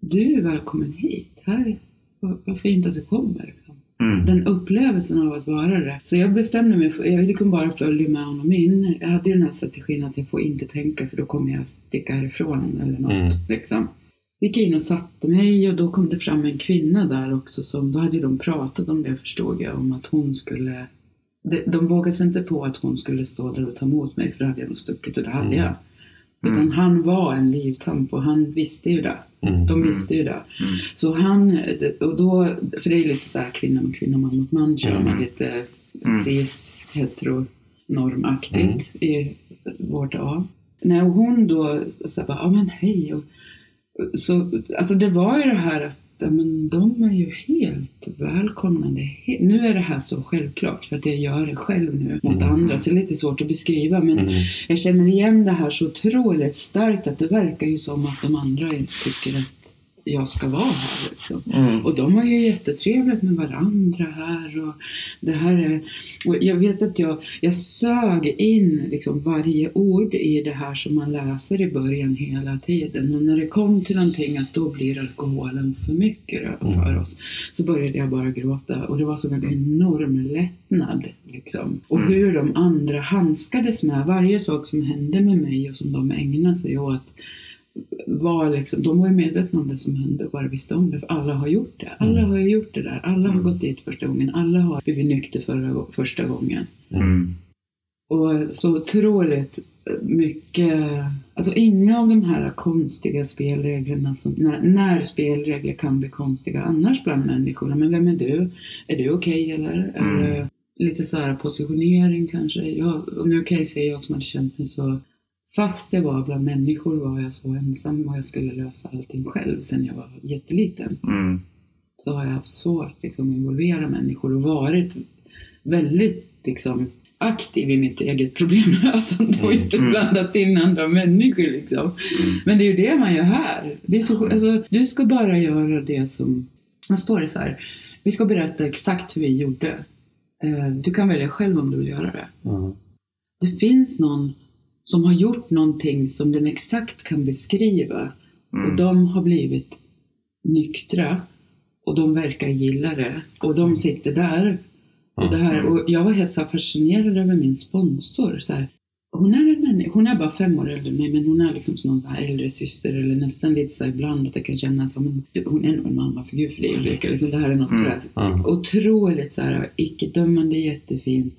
Du är välkommen hit. Här, vad, vad fint att du kommer. Liksom Mm. den upplevelsen av att vara det. Så jag bestämde mig för, jag liksom bara följde med honom in. Jag hade ju den här strategin att jag får inte tänka för då kommer jag sticka härifrån eller något. Mm. Liksom. Gick in och satte mig och då kom det fram en kvinna där också som, då hade ju de pratat om det förstod jag, om att hon skulle de, de vågade sig inte på att hon skulle stå där och ta emot mig för då hade jag nog stuckit och det hade Mm. jag. Utan han var en livtamp och han visste ju det. Mm. De visste ju det. Mm. Så han, och då, för det är lite så här kvinna mot kvinna, man mot man kör Mm. man lite cis, heteronormaktigt i vårt A. När hon då sa bara, ja men hej. Och, så, alltså det var ju det här att ja, men de är ju helt välkomna. Det är he- nu är det här så självklart för att jag gör det själv nu mot Mm. andra, så det är lite svårt att beskriva. Men Mm. jag känner igen det här så otroligt starkt att det verkar ju som att de andra tycker att jag ska vara här. Liksom. Mm. Och de har ju jättetrevligt med varandra här. Och det här är, och jag vet att jag, jag sög in liksom varje ord i det här som man läser i början hela tiden. Och när det kom till någonting att då blir alkoholen för mycket för oss så började jag bara gråta. Och det var som en enorm lättnad. Liksom. Och Mm. hur de andra handskades med varje sak som hände med mig och som de ägnade sig åt var liksom, de var ju medvetna om det som hände och bara visste om det, för alla har gjort det. Alla Mm. har ju gjort det där. Alla har Mm. gått dit första gången. Alla har blivit nykter förra, första gången. Mm. Och så otroligt mycket, alltså inga av de här konstiga spelreglerna som, när, när spelregler kan bli konstiga annars bland människorna. Men vem är du? Är du okej eller? Mm. Är lite så här positionering kanske? Jag, om nu okej säger jag som hade känt mig så Fast jag var bland människor var jag så ensam och jag skulle lösa allting själv sen jag var jätteliten. Mm. Så har jag haft svårt liksom, att involvera människor och varit väldigt liksom, aktiv i mitt eget problemlösande och inte Mm. blandat in andra människor. Liksom. Men det är ju det man gör här. Det är så, alltså, du ska bara göra det som... Vad står det så här? Vi ska berätta exakt hur vi gjorde. Eh, Du kan välja själv om du vill göra det. Mm. Det finns någon som har gjort någonting som den exakt kan beskriva och de har blivit nyktra och de verkar gilla det och de sitter där. Och, det här, och jag var helt så fascinerad över min sponsor. Så här, hon, är en människa, hon är bara fem år äldre än mig, men hon är liksom som någon så här äldre syster eller nästan lite så ibland att jag kan känna att ja, men, hon är nog en mammafigur för dig Ulrika. Liksom, det här är något Mm. så här, Mm. otroligt så här, icke-dömande, jättefint.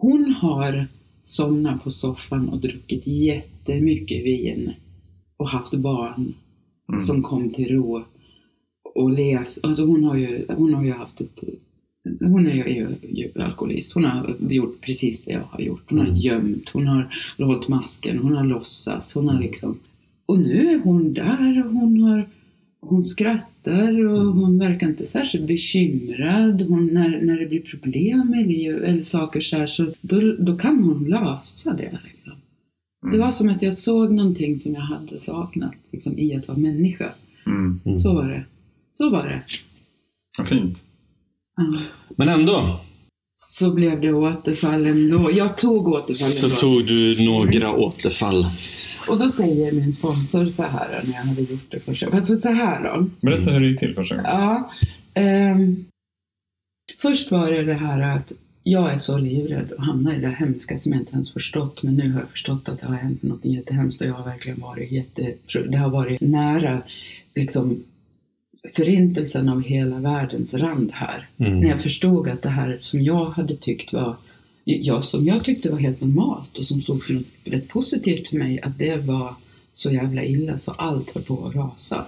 Hon har somnat på soffan och druckit jättemycket vin och haft barn Mm. som kom till ro och levt. Alltså hon har ju, hon har ju haft ett hon är ju, ju alkoholist. Hon har gjort precis det jag har gjort. Hon har gömt, hon har hållit masken, hon har låtsas. Hon har liksom... Och nu är hon där och hon har... Hon skrattar och hon verkar inte särskilt bekymrad. Hon, när, när det blir problem i livet eller saker så här, så då, då kan hon lösa det. Liksom. Det var som att jag såg någonting som jag hade saknat liksom, i att vara människa. Mm. Så var det. Så var det. Vad fint. Ja. Men ändå, Så blev det återfall ändå. Jag tog återfall så ändå. tog du några återfall. Och då säger min sponsor så här när jag hade gjort det första. Alltså så här då. Berätta hur det gick till första gången. Ja. ehm, först var det det här att jag är så livrädd att hamna i det hemska som jag inte ens förstått. Men nu har jag förstått att det har hänt något jättehemskt och jag har verkligen varit jätte... Det har varit nära liksom förintelsen av hela världens rand här. Mm. När jag förstod att det här som jag hade tyckt var jag, som jag tyckte var helt normalt och som stod för något rätt positivt för mig, att det var så jävla illa så allt höll på att rasa.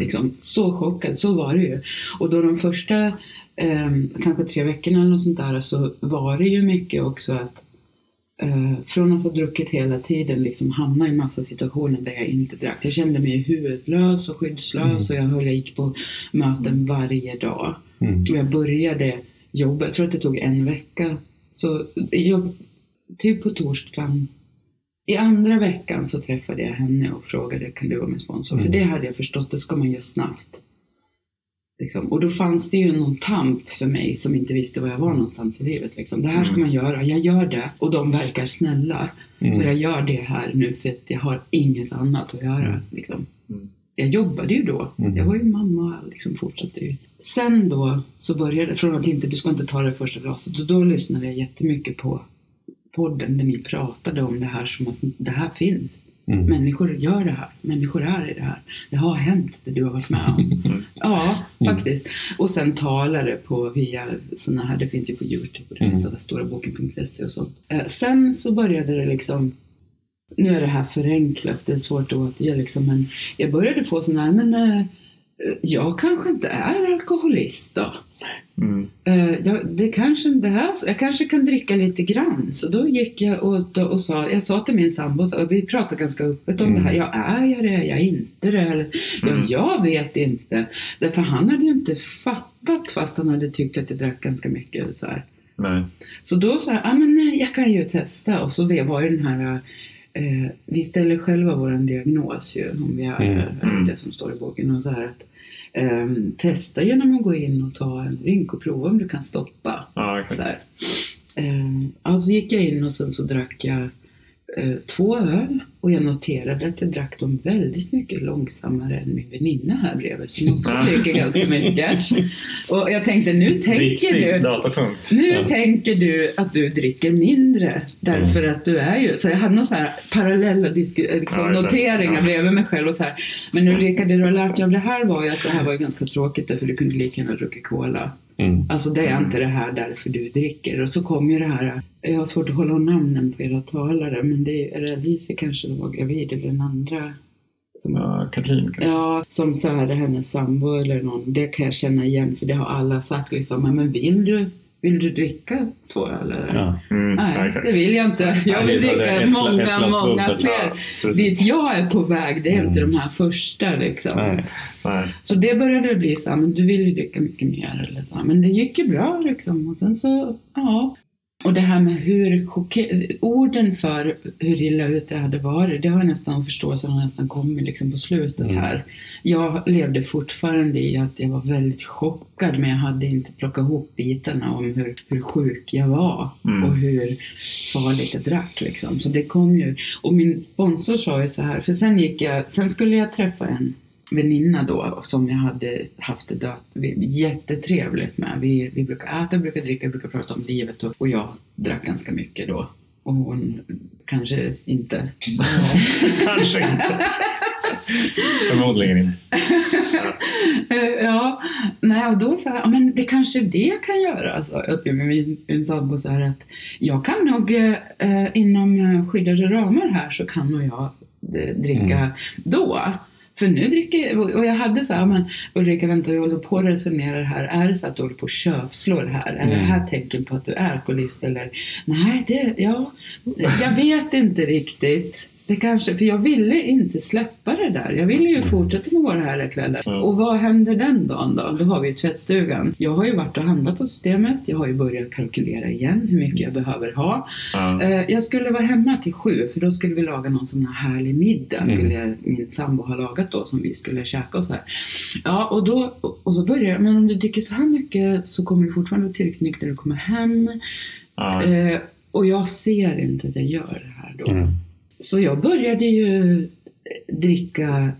Liksom, så chockad, så var det ju. Och då de första eh, kanske tre veckorna eller något sånt där så var det ju mycket också att eh, från att ha druckit hela tiden liksom hamna i massa situationer där jag inte drack. Jag kände mig huvudlös och skyddslös och jag höll, jag gick på möten varje dag. Mm. Och jag började jobba, jag tror att det tog en vecka. Så jag, typ på torsdagen, i andra veckan så träffade jag henne och frågade kan du vara min sponsor? För det hade jag förstått, det ska man göra snabbt. Liksom. Och då fanns det ju någon tamp för mig som inte visste var jag var någonstans i livet. Liksom. Det här ska man göra, jag gör det och de verkar snälla. Så jag gör det här nu för att jag har inget annat att göra. Liksom. Mm. Jag jobbade ju då. Jag var ju mamma och liksom fortsatte ju. Sen då så började från att inte, du ska inte ta det första glaset. Och då lyssnade jag jättemycket på podden där ni pratade om det här som att det här finns. Mm. Människor gör det här. Människor är i det här. Det har hänt det du har varit med om. Ja, faktiskt. Och sen talare på via såna här, det finns ju på Youtube och det finns mm. storaboken.se och sånt. Eh, sen så började det liksom nu är det här förenklat, det är svårt att återge liksom, men jag började få sådana här, men eh, jag kanske inte är alkoholist då. Mm. Eh, jag, det kanske, det här, jag kanske kan dricka lite grann. Så då gick jag och, och sa, jag sa till min sambo, och vi pratade ganska öppet om det här. Jag är jag det? Är jag inte det? Eller, ja, jag vet inte. Därför han hade ju inte fattat fast han hade tyckt att jag drack ganska mycket. Så, här. Nej. så då sa jag, ah, men nej, jag kan ju testa. Och så var ju den här Eh, vi ställer själva vår diagnos ju, om vi är Mm. det som står i boken. Och så här att, eh, testa genom att gå in och ta en drink och prova om du kan stoppa. Ja, Så exakt. här. Eh, alltså gick jag in och sen så drack jag två öl och jag noterade att jag drack dem väldigt mycket långsammare än min väninna här bredvid som också Ja. dricker ganska mycket. Och jag tänkte, nu tänker du nu tänker du att du dricker mindre därför att du är ju... Så jag hade några så här parallella disku, liksom, noteringar bredvid mig själv och så här. Men Ulrika, det du har lärt dig av det här var ju att det här var ju ganska tråkigt därför du kunde lika gärna druckit cola. Mm. Alltså det är inte det här därför du dricker. Och så kom ju det här, jag har svårt att hålla namnen på era talare, men det är, Alicia kanske var gravid eller den andra? Som, Ja, Katlin kanske. Ja, som så här, hennes sambo eller någon, det kan jag känna igen för det har alla sagt liksom, "Ja, men vill du, vill du dricka två öl eller? Ja. Mm, ja, Nej, exakt. det vill jag inte. Jag vill dricka ett gla- ett många, många bubbel. fler. Ja. Dit jag är på väg, det är inte de här första liksom. Nej. Nej. Så det började bli så här, men du vill ju dricka mycket mer eller så. Men det gick ju bra liksom. Och sen så, ja. Och det här med hur orden för hur illa ute jag hade varit, det har jag nästan förståelsen har nästan kommit liksom på slutet här. Jag levde fortfarande i att jag var väldigt chockad, men jag hade inte plockat ihop bitarna om hur, hur sjuk jag var Mm. och hur farligt jag drack liksom. Så det kom ju, och min sponsor sa ju så här, för sen gick jag, sen skulle jag träffa en väninna då som jag hade haft det jättetrevligt med. Vi, vi brukar äta, brukar dricka, brukar prata om livet och, och jag drack ganska mycket då. Och hon kanske inte. Kanske inte. Förmodligen inte. Ja, nej, och då sa jag, "Ja, men det kanske det jag kan göra, sa jag till min, min sambo så här att jag kan nog eh, inom skyddade ramar här så kan nog jag eh, dricka då. För nu dricker och jag hade så här, men Ulrika vänta vi håller på att resonera här, är det så att du håller på att köpslår här? Är det Mm. här tecken på att du är alkoholist eller? Nej, det, ja, jag vet inte riktigt. Det kanske, för jag ville inte släppa det där. Jag ville ju fortsätta med våra här kvällar. Mm. Och vad händer den dagen då? Då har vi ju tvättstugan. Jag har ju varit och handlat på systemet. Jag har ju börjat kalkylera igen hur mycket jag behöver ha. Ja. Eh, Jag skulle vara hemma till sju för då skulle vi laga någon sån här härlig middag. Skulle jag, min sambo ha lagat då som vi skulle käka och så här. Ja, och då och så börjar jag, men om du dricker så här mycket så kommer du fortfarande vara tillräckligt nykter när du kommer hem. Ja. Eh, och jag ser inte att jag gör det här då. Så jag började ju eh, dricka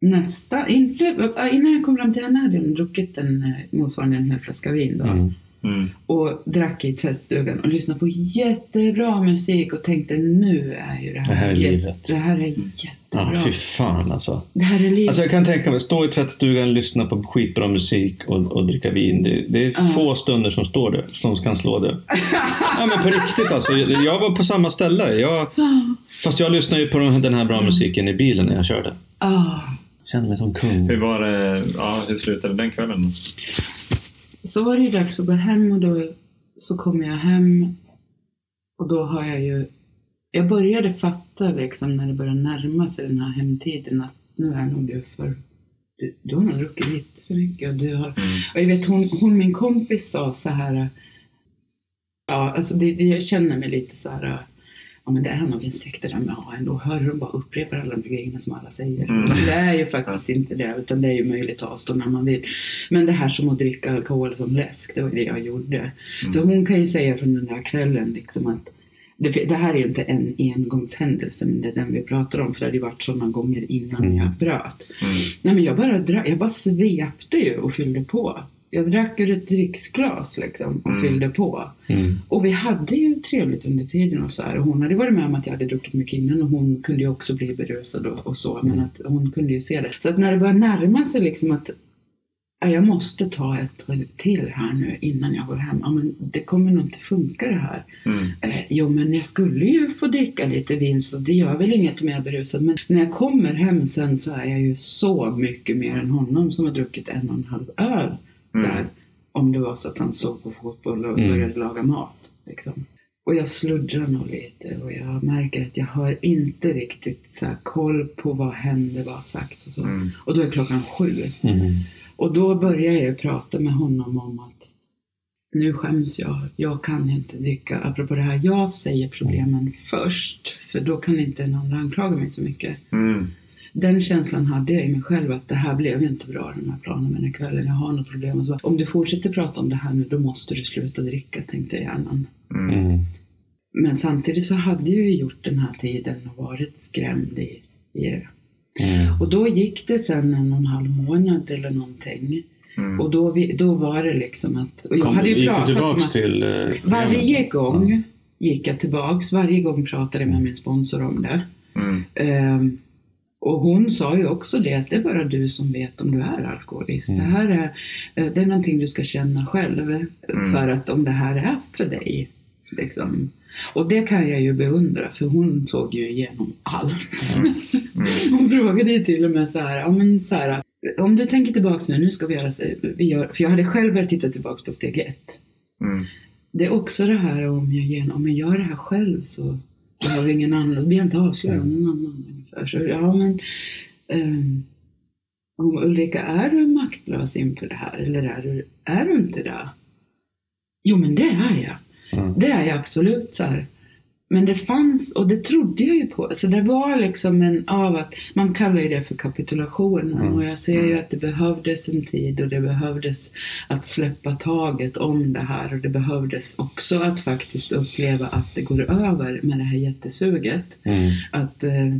nästa, inte, eh, innan jag kom fram till henne hade jag druckit en eh, motsvarande en hel flaska vin då. Mm. Mm. Och drack i tvättstugan och lyssnade på jättebra musik och tänkte nu är ju det här, Det här är livet. Det här är Ja, jättebra. fy fan alltså. det här är livet. Alltså jag kan tänka mig, stå i tvättstugan, lyssna på skitbra musik och, och dricka vin. Det, det är Ja. få stunder som står det, som kan slå det. ja men på riktigt alltså. Jag var på samma ställe. Jag, fast jag lyssnade ju på den här bra musiken i bilen när jag körde. Ah. Kände mig som kung. Hur var det, ja, hur slutade den kvällen? Så var det ju dags att gå hem och då så kom jag hem och då har jag ju jag började fatta liksom när det började närma sig den här hemtiden att nu är nog du för du, du har nog druckit lite för mycket och du har Mm. och jag vet hon, hon min kompis sa så här ja alltså det, det, jag känner mig lite så här ja men det är nog en sekt det där med AN, då hör de bara upprepar alla de grejerna som alla säger. Mm. Det är ju faktiskt inte det, utan det är ju möjligt att avstå när man vill. Men det här som att dricka alkohol som läsk, det var det jag gjorde. För hon kan ju säga från den där kvällen liksom att det, det här är ju inte en engångshändelse, men det är den vi pratar om, för det hade ju varit sådana gånger innan Mm. jag bröt. Mm. Nej men jag bara, jag bara svepte ju och fyllde på. Jag drack ur ett dricksglas liksom och Mm. fyllde på. Mm. Och vi hade ju trevligt under tiden och så här. Och hon hade varit med om att jag hade druckit mycket innan och hon kunde ju också bli berusad och, och så. Men att hon kunde ju se det. Så att när det började närma sig liksom att ja, jag måste ta ett till här nu innan jag går hem. Ja, men det kommer nog inte funka det här. Mm. Eh, jo, men jag skulle ju få dricka lite vin så det gör väl inget om jag är berusad. Men när jag kommer hem sen så är jag ju så mycket mer än honom som har druckit en och en halv öl Mm. där. Om det var så att han såg på fotboll och Mm. började laga mat. Liksom. Och jag sluddrar nog lite och jag märker att jag har inte riktigt så koll på vad hände, vad sagt och så. Mm. Och då är klockan sju. Mm. Och då börjar jag prata med honom om att nu skäms jag, jag kan inte dricka. Apropå det här, jag säger problemen först, för då kan inte andra anklaga mig så mycket. Mm. Den känslan hade jag i mig själv att det här blev ju inte bra den här planen med den här kvällen, jag har något problem. Och så, om du fortsätter prata om det här nu, då måste du sluta dricka, tänkte hjärnan. Mm. Mm. Men samtidigt så hade jag ju gjort den här tiden och varit skrämd i, i det. Mm. Och då gick det sen en och en halv månad eller någonting. Mm. Och då, vi, då var det liksom att... Och jag Kom, hade ju gick du pratat tillbaks med... till... eh, Varje gång gick jag tillbaks. Varje gång pratade jag med min sponsor om det. Mm. Ehm, och hon sa ju också det att det är bara du som vet om du är alkoholist. Mm. Det här är, eh, det är någonting du ska känna själv. Mm. För att om det här är för dig. Liksom. Och det kan jag ju beundra för hon såg ju igenom allt. Mm. Hon frågade ju till och med så här, ja, men så här om du tänker tillbaks nu, nu ska vi göra, vi gör, för jag hade själv börjat titta tillbaks på steg ett. Mm. Det är också det här om jag, om jag gör det här själv så behöver ingen annan, blir jag inte avslöjad av någon annan. Ungefär. Så, ja, men, ehm, om Ulrika, är du maktlös inför det här eller är du, är du inte det? Jo, men det är jag. Mm. Det är jag absolut. så här. Men det fanns, och det trodde jag ju på. Så det var liksom en av att, man kallar ju det för kapitulationen. Mm. Och jag ser ju att det behövdes en tid och det behövdes att släppa taget om det här. Och det behövdes också att faktiskt uppleva att det går över med det här jättesuget. Mm. Att, eh,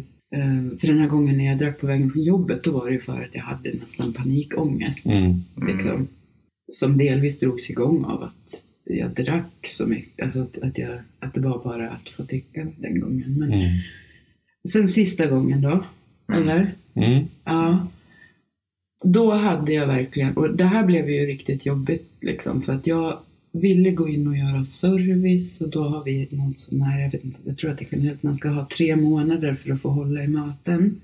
för den här gången när jag drack på vägen från jobbet, då var det ju för att jag hade nästan panikångest. Mm. Liksom, som delvis drogs igång av att jag drack så mycket. Alltså att, att, jag, att det var bara att få dricka den gången. Men Mm. sen sista gången då, Eller? Mm. Ja. Då hade jag verkligen, och det här blev ju riktigt jobbigt liksom, för att jag ville gå in och göra service och då har vi någon sån här, jag vet inte, jag tror att det är generellt, man ska ha tre månader för att få hålla i möten.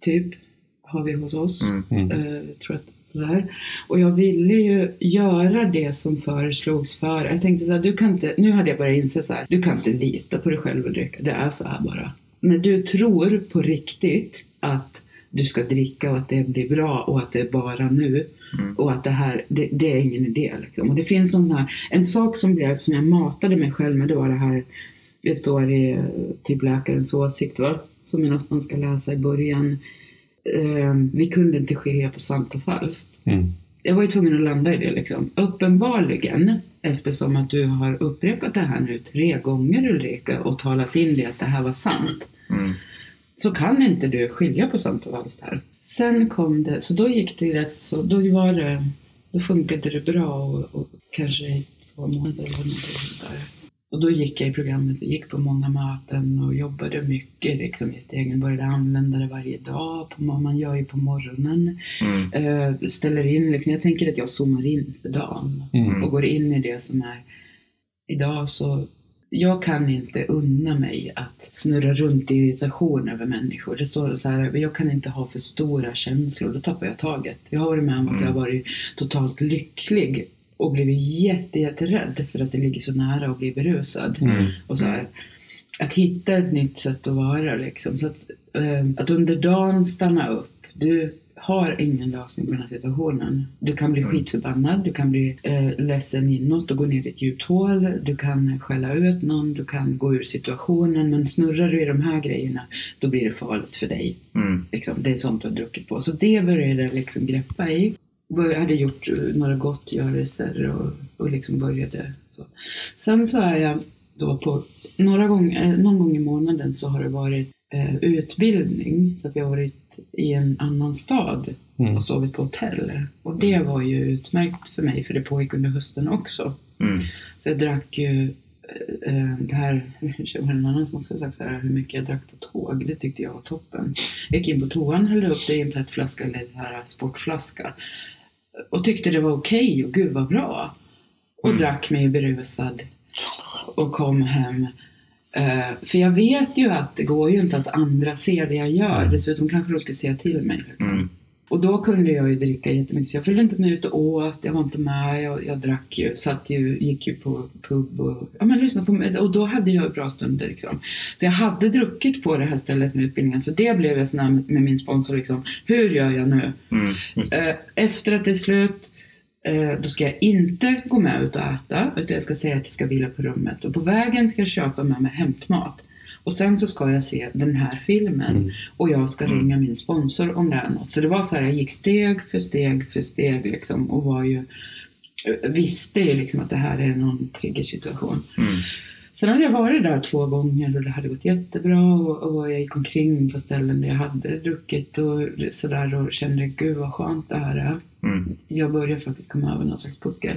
Typ, har vi hos oss. Mm. Mm. Eh, jag tror att sådär. Och jag ville ju göra det som föreslogs för. Jag tänkte så här, du kan inte, nu hade jag börjat inse så här, du kan inte lita på dig själv Ulrika, det är så här bara. När du tror på riktigt att du ska dricka och att det blir bra och att det är bara nu Mm. och att det här, det, det är ingen idé. Liksom. Och det finns någon sån här, en sak som, blev, som jag matade mig själv med, det var det här, det står i eh, typ läkarens åsikt, va? som är något man ska läsa i början. Eh, vi kunde inte skilja på sant och falskt. Mm. Jag var ju tvungen att landa i det liksom. Uppenbarligen, eftersom att du har upprepat det här nu tre gånger Ulrika och talat in det att det här var sant Mm. så kan inte du skilja på sant och falskt här. Sen kom det, så då gick det rätt så, då var det, då funkade det bra och, och kanske i två månader eller någonting där. Och då gick jag i programmet och gick på många möten och jobbade mycket liksom i stegen. Började använda det varje dag, på, man gör ju på morgonen. Mm. Eh, ställer in, liksom, jag tänker att jag zoomar in för dagen Mm. och går in i det som är idag så jag kan inte unna mig att snurra runt i irritation över människor. Det står så här, jag kan inte ha för stora känslor, då tappar jag taget. Jag har varit med om att jag har varit totalt lycklig och blivit jätte, jätterädd för att det ligger så nära att bli berusad. Mm. Och så här, att hitta ett nytt sätt att vara liksom. Så att, eh, att under dagen stanna upp. Du har ingen lösning på den här situationen. Du kan bli skitförbannad, du kan bli eh, ledsen inåt och gå ner i ett djupt hål. Du kan skälla ut någon, du kan gå ur situationen. Men snurrar du i de här grejerna, då blir det farligt för dig. Mm. Liksom, det är sånt du har druckit på. Så det började jag liksom greppa i. Jag hade gjort eh, några gottgörelser och, och liksom började så. Sen så är jag då på, några gånger, eh, någon gång i månaden så har det varit utbildning. Så att jag har varit i en annan stad Mm. och sovit på hotell. Och det var ju utmärkt för mig för det pågick under hösten också. Mm. Så jag drack ju eh, eh, det här, det var en annan som också sagt så här, hur mycket jag drack på tåg. Det tyckte jag var toppen. Jag gick in på toan, hällde upp det i en petflaska eller en här sportflaska. Och tyckte det var okej och gud vad bra. Och Mm. drack mig berusad. Och kom hem. Eh, för jag vet ju att det går ju inte att andra ser det jag gör. Dessutom kanske de skulle säga till mig. Mm. Och då kunde jag ju dricka jättemycket. Så jag följde inte med ut och åt, jag var inte med, jag, jag drack ju, satt ju, gick ju på pub och ja, men lyssnade på mig. Och då hade jag bra stunder liksom. Så jag hade druckit på det här stället med utbildningen. Så det blev jag sån här med, med min sponsor liksom. Hur gör jag nu? Mm. Eh, efter att det är slut, då ska jag inte gå med ut och äta, utan jag ska säga att jag ska vila på rummet. Och på vägen ska jag köpa med mig hämtmat. Och sen så ska jag se den här filmen och jag ska ringa min sponsor om det är något. Så det var så här, jag gick steg för steg för steg liksom och var ju, eh, visste ju liksom att det här är någon triggersituation. Mm. Sen hade jag varit där två gånger och det hade gått jättebra och, och jag gick omkring på ställen där jag hade druckit och sådär och kände gud vad skönt det här är. Mm. Jag började faktiskt komma över någon slags puckel.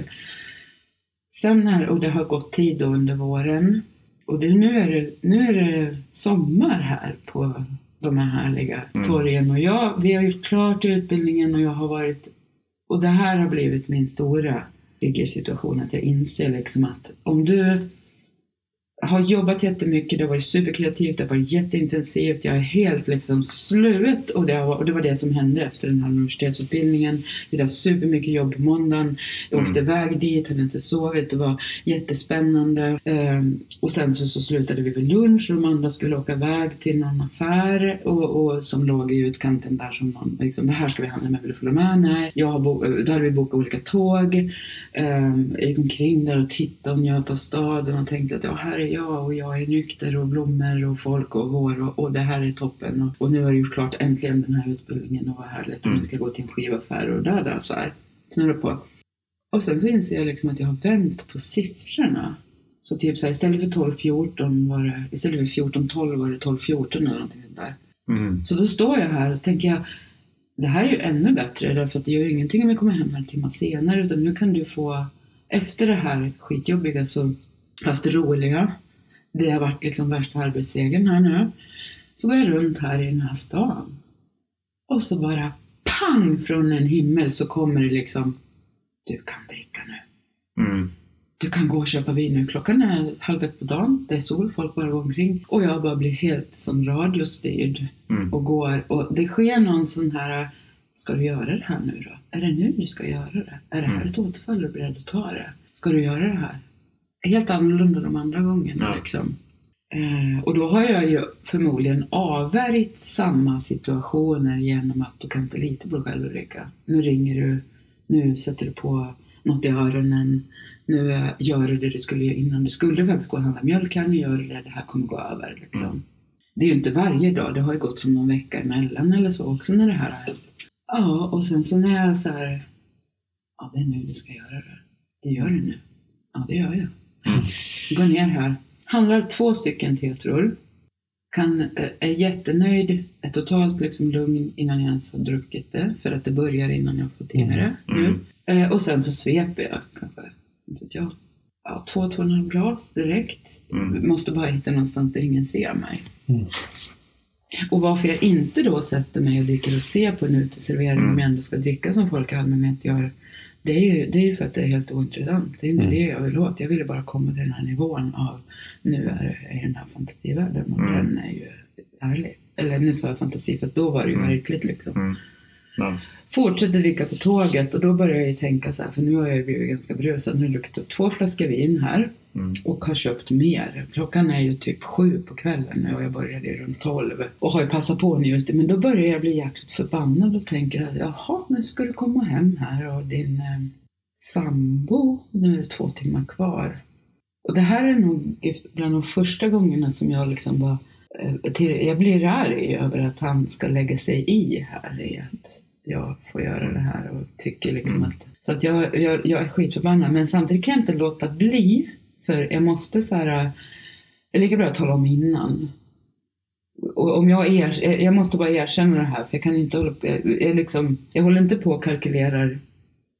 Sen när, och det har gått tid då under våren och det, nu, är det, nu är det sommar här på de här härliga torgen och jag, vi har gjort klart utbildningen och jag har varit och det här har blivit min stora situation att jag inser liksom att om du har jobbat jättemycket, det har varit superkreativt, det har varit jätteintensivt, jag är helt liksom slut och det, har, och det var det som hände efter den här universitetsutbildningen. Jag hade supermycket jobb på måndagen, jag åkte iväg dit, hade inte sovit, det var jättespännande. Ehm, och sen så, så slutade vi vid lunch och de andra skulle åka iväg till någon affär och, och som låg i utkanten där som någon, liksom, det här ska vi handla med, vill du följa med? Nej. Jag har bo- då hade vi bokat olika tåg. Ehm, jag gick omkring där och tittade och njöt av staden och tänkte att ja, här är jag och jag är nykter och blommor och folk och hår och, och det här är toppen. Och, och nu har jag gjort klart äntligen den här utbildningen och vad härligt. Och nu ska jag gå till en skivaffär och där, där så här. Snurra på. Och sen så inser jag liksom att jag har vänt på siffrorna. Så typ så här, istället för 12-14 var det, istället för 14-12 var det 12-14 eller någonting sånt där. Mm. Så då står jag här och tänker jag, det här är ju ännu bättre därför att det gör ju ingenting om jag kommer hem en timme senare utan nu kan du få, efter det här skitjobbiga så, fast roliga, det har varit liksom värsta arbetssegern här nu. Så går jag runt här i den här stan. Och så bara pang från en himmel så kommer det liksom, du kan dricka nu. Mm. Du kan gå och köpa vin nu. Klockan är halv ett på dagen. Det är sol, folk bara går omkring. Och jag bara blir helt som radiostyrd Mm. och går. Och det sker någon sån här, ska du göra det här nu då? Är det nu du ska göra det? Är det här Mm. ett återfall? Är du beredd att ta det? Ska du göra det här? Helt annorlunda de andra gångerna Ja. liksom. Eh, och då har jag ju förmodligen avvärjt samma situationer genom att du kan inte lita på dig själv Ulrika. Nu ringer du, nu sätter du på något i öronen, nu eh, gör du det du skulle göra innan. Du skulle faktiskt gå och handla mjölk, kan du göra det, det här kommer gå över. Liksom. Mm. Det är ju inte varje dag, det har ju gått som någon vecka emellan eller så också när det här har hänt. Ja, och sen så när jag så här, ja det är nu du ska göra det. Det gör du nu. Ja, det gör jag. Mm. Går ner här, handlar två stycken tetror, kan, eh, är jättenöjd, är totalt liksom lugn innan jag ens har druckit det, för att det börjar innan jag får till med det. Mm. Nu. Eh, och sen så sveper jag kanske, inte vet jag, ja, två, två och en halv glas direkt. Mm. Måste bara hitta någonstans där ingen ser mig. Mm. Och varför jag inte då sätter mig och dricker rosé på en uteservering Mm. om jag ändå ska dricka som folk i allmänhet gör. Det är ju, det är för att det är helt ointressant. Det är inte Mm. det jag vill åt. Jag ville bara komma till den här nivån av nu är jag i den här fantasivärlden och Mm. den är ju härlig. Eller nu sa jag fantasi för då var det ju Mm. verkligt liksom. Mm. Ja. Fortsätter dricka på tåget och då börjar jag ju tänka så här, för nu har jag ju blivit ganska brusad. Nu har jag druckit upp två flaskor vin här Mm. och har köpt mer. Klockan är ju typ sju på kvällen nu och jag började runt tolv. Och har ju passat på nu just det. Men då börjar jag bli jäkligt förbannad och tänker att jaha, nu ska du komma hem här och din eh, sambo, nu är det två timmar kvar. Och det här är nog bland de första gångerna som jag liksom bara eh, till, jag blir arg över att han ska lägga sig i här i att jag får göra det här och tycker liksom Mm. att så att jag, jag, jag är skitförbannad men samtidigt kan jag inte låta bli för jag måste så här det är lika bra att tala om innan. Och om jag, er, jag måste bara erkänna det här för jag kan inte hålla på, jag, jag, liksom, jag håller inte på och kalkylerar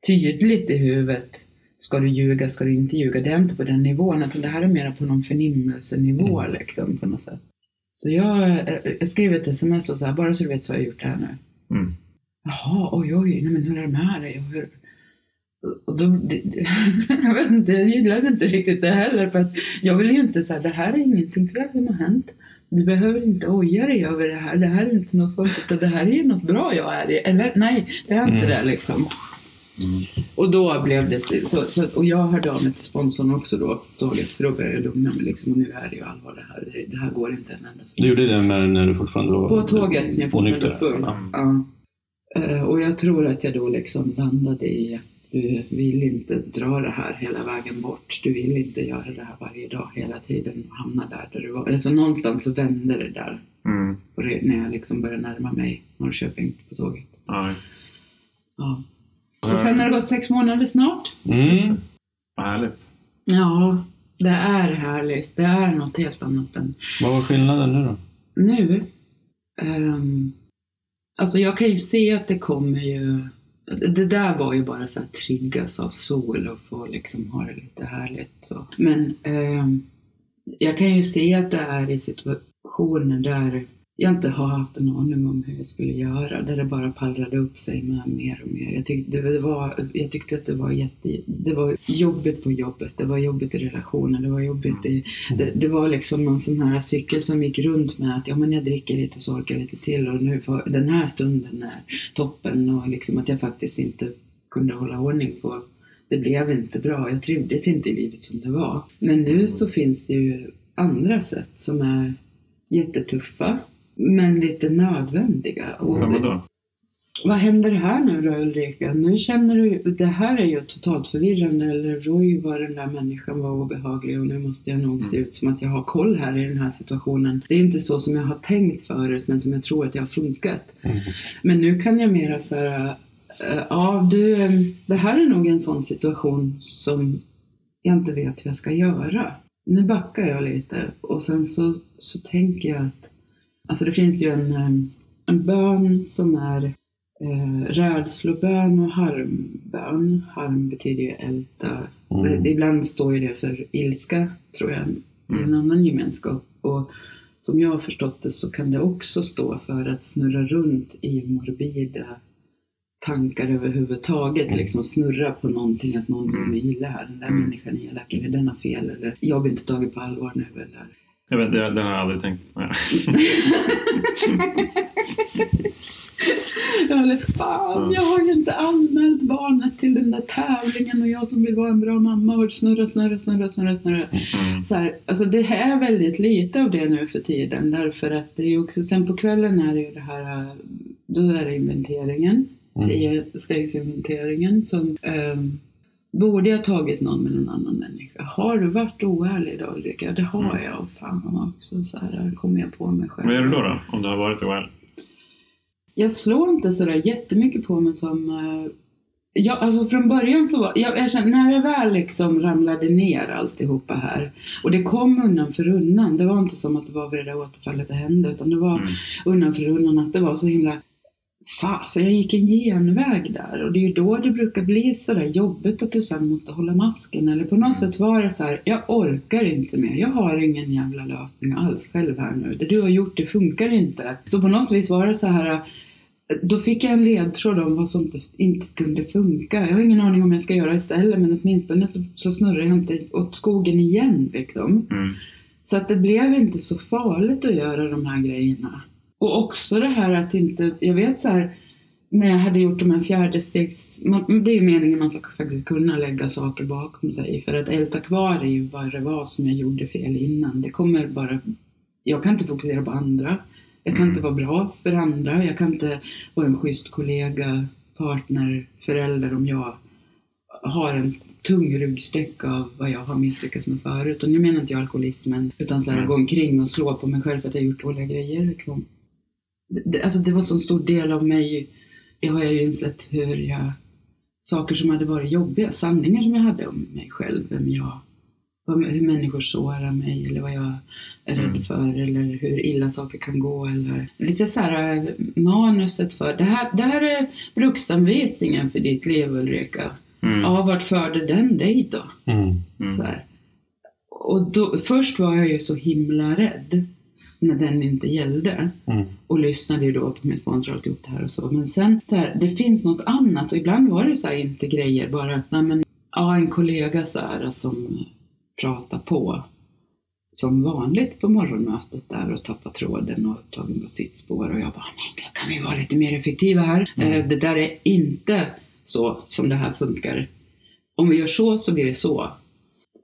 tydligt i huvudet Ska du ljuga, ska du inte ljuga? Det är inte på den nivån, utan det här är mer på någon förnimmelsenivå Mm. liksom, på något sätt. Så jag, jag skrev ett sms och så här, bara så du vet så har jag gjort det här nu. Mm. Jaha, oj, oj, nej men hur är det med dig? Hur... och då, det, det, jag vet inte, jag gillar inte riktigt det heller, för att jag vill ju inte säga, det här är ingenting fel som har hänt. Du behöver inte oja dig över det här, det här är inte något sånt, utan det här är ju något bra jag är i. Eller nej, det är inte Mm. det liksom. Mm. Och då blev det så, så, och jag hörde av mig till sponsorn också då, tåget, för då började jag lugna mig liksom, och nu är det ju allvar det här, det, det här går inte en enda Du gjorde det när, när du fortfarande var På tåget när jag fortfarande var full. Ja. Ja. Eh, Och jag tror att jag då liksom landade i att du vill inte dra det här hela vägen bort. Du vill inte göra det här varje dag hela tiden och hamna där, där du var. Alltså någonstans så vände det där. Mm. Och det, när jag liksom började närma mig Norrköping på tåget. Ja, just. Ja. Och sen har det gått sex månader snart. Mm. Vad härligt. Ja, det är härligt. Det är något helt annat än Vad var skillnaden nu då? nu. Um, alltså jag kan ju se att det kommer ju... Det där var ju bara så att triggas av sol och få liksom ha det lite härligt. Så. Men eh, jag kan ju se att det är i situationer där jag inte har haft en aning om hur jag skulle göra. Där det bara pallrade upp sig med mer och mer. Jag tyckte, det var, jag tyckte att det var jätte... Det var jobbigt på jobbet. Det var jobbigt i relationen. Det var jobbigt i... Det, det var liksom någon sån här cykel som gick runt med att ja, men jag dricker lite och så orkar jag lite till och nu för, den här stunden är toppen och liksom att jag faktiskt inte kunde hålla ordning på det blev inte bra. Jag trivdes inte i livet som det var. Men nu så finns det ju andra sätt som är jättetuffa men lite nödvändiga. Och det- vadå? vad händer här nu då Ulrika? Nu känner du, det här är ju totalt förvirrande eller Roy var den där människan var obehaglig och nu måste jag nog se ut som att jag har koll här i den här situationen. Det är inte så som jag har tänkt förut men som jag tror att jag har funkat. Men nu kan jag mera så här, äh, ja du, eh, det här är nog en sån situation som jag inte vet hur jag ska göra. Nu backar jag lite och sen så, så tänker jag att, alltså det finns ju en, eh, en bön som är eh, rädslobön och harmbön. Harm betyder ju älta. Mm. Det, ibland står ju det för ilska, tror jag, i en annan gemenskap. Och som jag har förstått det så kan det också stå för att snurra runt i morbida tankar överhuvudtaget. Mm. Liksom snurra på någonting, att någon vill mig illa här. Den där Mm. människan är elak, eller den har fel, eller jag blir inte taget på allvar nu. Eller... Jag vet, det, det har jag aldrig tänkt. Nej. Eller fan, jag har ju inte anmält barnet till den där tävlingen och jag som vill vara en bra mamma och snurra, snurra, snurra, snurra, snurra. Mm. Så här, alltså det är väldigt lite av det nu för tiden därför att det är ju också, sen på kvällen är det ju det här, då är det inventeringen, Mm. tiosteginventeringen som ähm, Borde jag tagit någon med en annan människa? Har du varit oärlig då Ulrika? Ja, det har Mm. jag. Och fan också. Så här kommer jag på mig själv. Vad gör du då, då om du har varit oärlig? Jag slår inte sådär jättemycket på mig som... eh, Ja, alltså från början så var jag, jag kände, när det väl liksom ramlade ner alltihopa här och det kom undan för undan. Det var inte som att det var vid det där återfallet det hände utan det var Mm. undan för undan att det var så himla Fasen, jag gick en genväg där och det är ju då det brukar bli sådär jobbigt att du sen måste hålla masken eller på något sätt var det så här, jag orkar inte mer, jag har ingen jävla lösning alls själv här nu. Det du har gjort, det funkar inte. Så på något vis var det så här då fick jag en ledtråd om vad som inte- inte kunde funka. Jag har ingen aning om jag ska göra istället men åtminstone så, så snurrar jag inte åt skogen igen liksom. Mm. Så att det blev inte så farligt att göra de här grejerna. Och också det här att inte, jag vet så här, när jag hade gjort de här fjärde stegs, man, det är ju meningen man ska faktiskt kunna lägga saker bakom sig. För att älta kvar är ju vad det var som jag gjorde fel innan. Det kommer bara, jag kan inte fokusera på andra. Jag kan inte vara bra för andra. Jag kan inte vara en schysst kollega, partner, förälder om jag har en tung ryggsäck av vad jag har misslyckats med förut. Och nu menar inte jag alkoholismen, utan så här, Mm. gå omkring och slå på mig själv för att jag har gjort dåliga grejer. Liksom. Det, det, alltså det var så en stor del av mig. Jag har ju insett hur jag, saker som hade varit jobbiga, sanningar som jag hade om mig själv, vem jag, hur människor sårar mig eller vad jag är rädd Mm. för eller hur illa saker kan gå eller lite så här äh, manuset för, det här, det här är bruksanvisningen för ditt liv Ulrika. Mm. Ja, vart förde den dig då? Mm. Mm. Så här. Och då, först var jag ju så himla rädd när den inte gällde. Mm. Och lyssnade ju då på mitt sponsor och alltihop det här och så. Men sen, där, det finns något annat och ibland var det så här inte grejer bara att, nej men, ja en kollega så här som pratar på som vanligt på morgonmötet där och tappar tråden och upptagen på sitt spår och jag bara, men gud, kan vi vara lite mer effektiva här? Eh, det där är inte så som det här funkar. Om vi gör så så blir det så.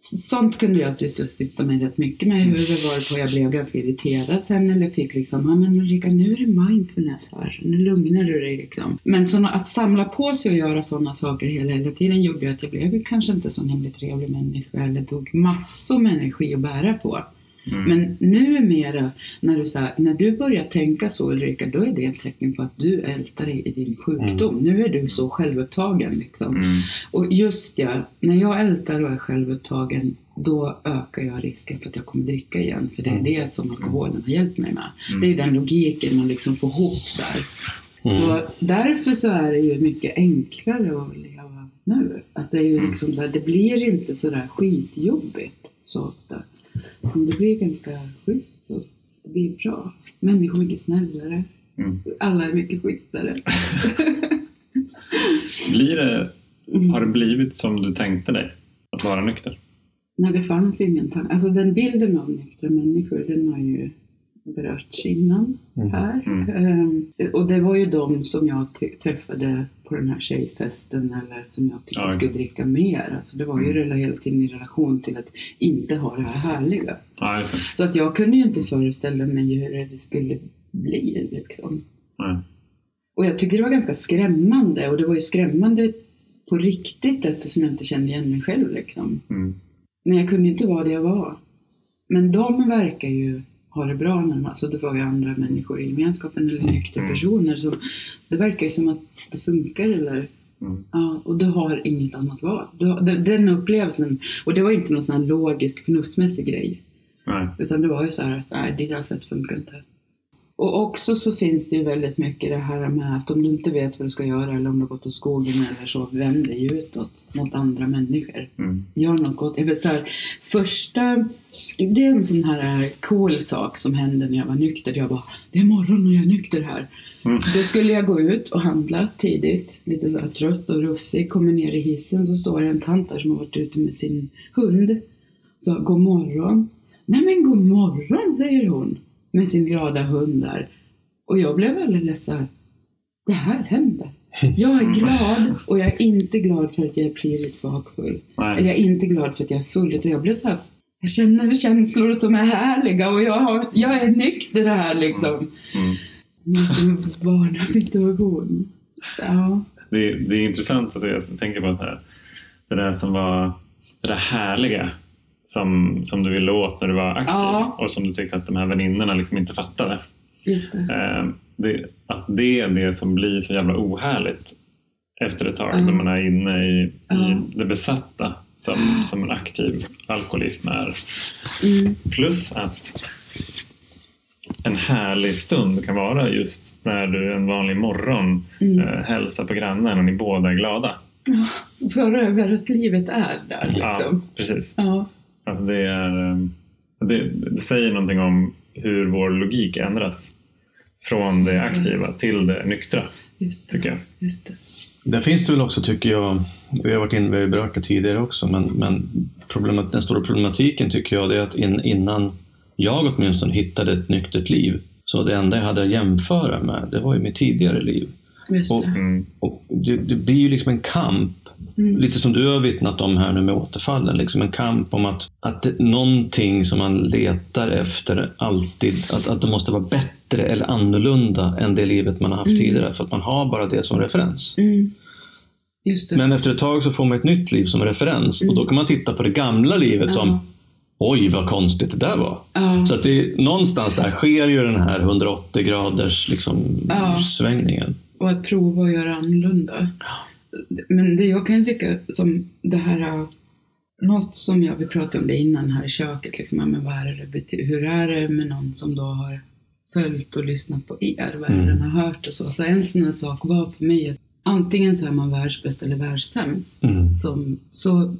Sånt kunde jag sysselsätta mig rätt mycket med. Hur det var på jag blev ganska irriterad sen eller fick liksom, ja men Ulrika nu är det mindfulness här, nu lugnar du dig liksom. Men såna, att samla på sig och göra sådana saker hela, hela tiden gjorde ju att jag blev kanske inte så himla trevlig människa eller tog massor med energi att bära på. Mm. Men numera, när du, så här, när du börjar tänka så Ulrika, då är det ett tecken på att du ältar dig i din sjukdom. Nu är du så självupptagen liksom. Mm. Och just ja, när jag ältar och är självupptagen, då ökar jag risken för att jag kommer dricka igen. För det är det som alkoholen har hjälpt mig med. Det är den logiken man liksom får ihop där. Så därför så är det ju mycket enklare att leva nu. Att det är ju liksom så här, det blir inte så där skitjobbigt så ofta. Men det blir ganska schysst och det blir bra. Människor är mycket snällare. Mm. Alla är mycket schysstare. Blir det, Mm. har det blivit som du tänkte dig? Att vara nykter? Nej, det fanns ingen tanke. Alltså den bilden av nyktra människor, den har ju berörts innan här. Mm. Ehm, och det var ju de som jag träffade på den här tjejfesten eller som jag tyckte Ja. skulle dricka mer. Alltså det var ju Mm. hela tiden i relation till att inte ha det här härliga. Ja. Så att jag kunde ju inte föreställa mig hur det skulle bli liksom. Nej. Och jag tycker det var ganska skrämmande och det var ju skrämmande på riktigt eftersom jag inte kände igen mig själv liksom. Mm. Men jag kunde ju inte vara det jag var. Men de verkar ju ha det bra de, alltså det var ju andra människor i gemenskapen eller nyktra Mm. personer. Så det verkar ju som att det funkar eller Mm. Ja, och du har inget annat val. Har, de- den upplevelsen, och det var inte någon sån logisk, förnuftsmässig grej. Nej. Utan det var ju så här att nej, ditt sätt funkar inte. Och också så finns det ju väldigt mycket det här med att om du inte vet vad du ska göra eller om du har gått åt skogen eller så, vänd dig utåt mot andra människor. Mm. Gör något gott. Jag vet, så här, första, det är en sån här cool sak som hände när jag var nykter. Jag bara, det är morgon och jag är nykter här. Mm. Då skulle jag gå ut och handla tidigt, lite så här trött och rufsig. Kommer ner i hissen så står det en tant där som har varit ute med sin hund. Så, god morgon. Nej men god morgon, säger hon. Med sin glada hund där. Och jag blev alldeles så här, det här händer. Jag är glad och jag är inte glad för att jag är privigt bakfull. Nej. Eller jag är inte glad för att jag är full. Utan jag blev så här, jag känner känslor som är härliga och jag, har, jag är nykter här liksom. Mm. Vilken vardagssituation. Ja. Det, det är intressant att se. Jag tänker på så här, det där som var det där härliga som, som du ville åt när du var aktiv Ja. och som du tyckte att de här väninnorna liksom inte fattade. Just det. Eh, det, att det är det som blir så jävla ohärligt efter ett tag Ja. när man är inne i, Ja. i det besatta som, som en aktiv alkoholism är. Mm. Plus att en härlig stund kan vara just när du en vanlig morgon Mm. eh, hälsar på grannen och ni båda är glada. För över att livet är där liksom. Ja, precis. Ja. Alltså det, är, eh, det, det säger någonting om hur vår logik ändras från det aktiva till det nyktra, Just det. tycker jag. Just det. Där finns det väl också, tycker jag, vi har varit inne, vi har berört det tidigare också, men, men problemat, den stora problematiken tycker jag är att in, innan jag åtminstone hittade ett nyktert liv, så det enda jag hade att jämföra med, det var ju mitt tidigare liv. Just Och- det. Mm. Och det, det blir ju liksom en kamp, Mm. lite som du har vittnat om här nu med återfallen, liksom en kamp om att, att någonting som man letar efter alltid, att, att det måste vara bättre eller annorlunda än det livet man har haft tidigare, för att man har bara det som referens. Mm. Men efter ett tag så får man ett nytt liv som referens och då kan man titta på det gamla livet som. Oj, vad konstigt det där var. Så att det, någonstans där sker ju den här 180 graders liksom, svängningen. Och att prova att göra annorlunda. Men det jag kan tycka som det här, äh, något som jag, vi pratade om det innan här i köket, liksom, ja, men vad är det, hur är det med någon som då har följt och lyssnat på er, vad Mm. den har hört och så. Så en sån här sak var för mig att antingen så är man världsbäst eller världssämst. Mm. Som, så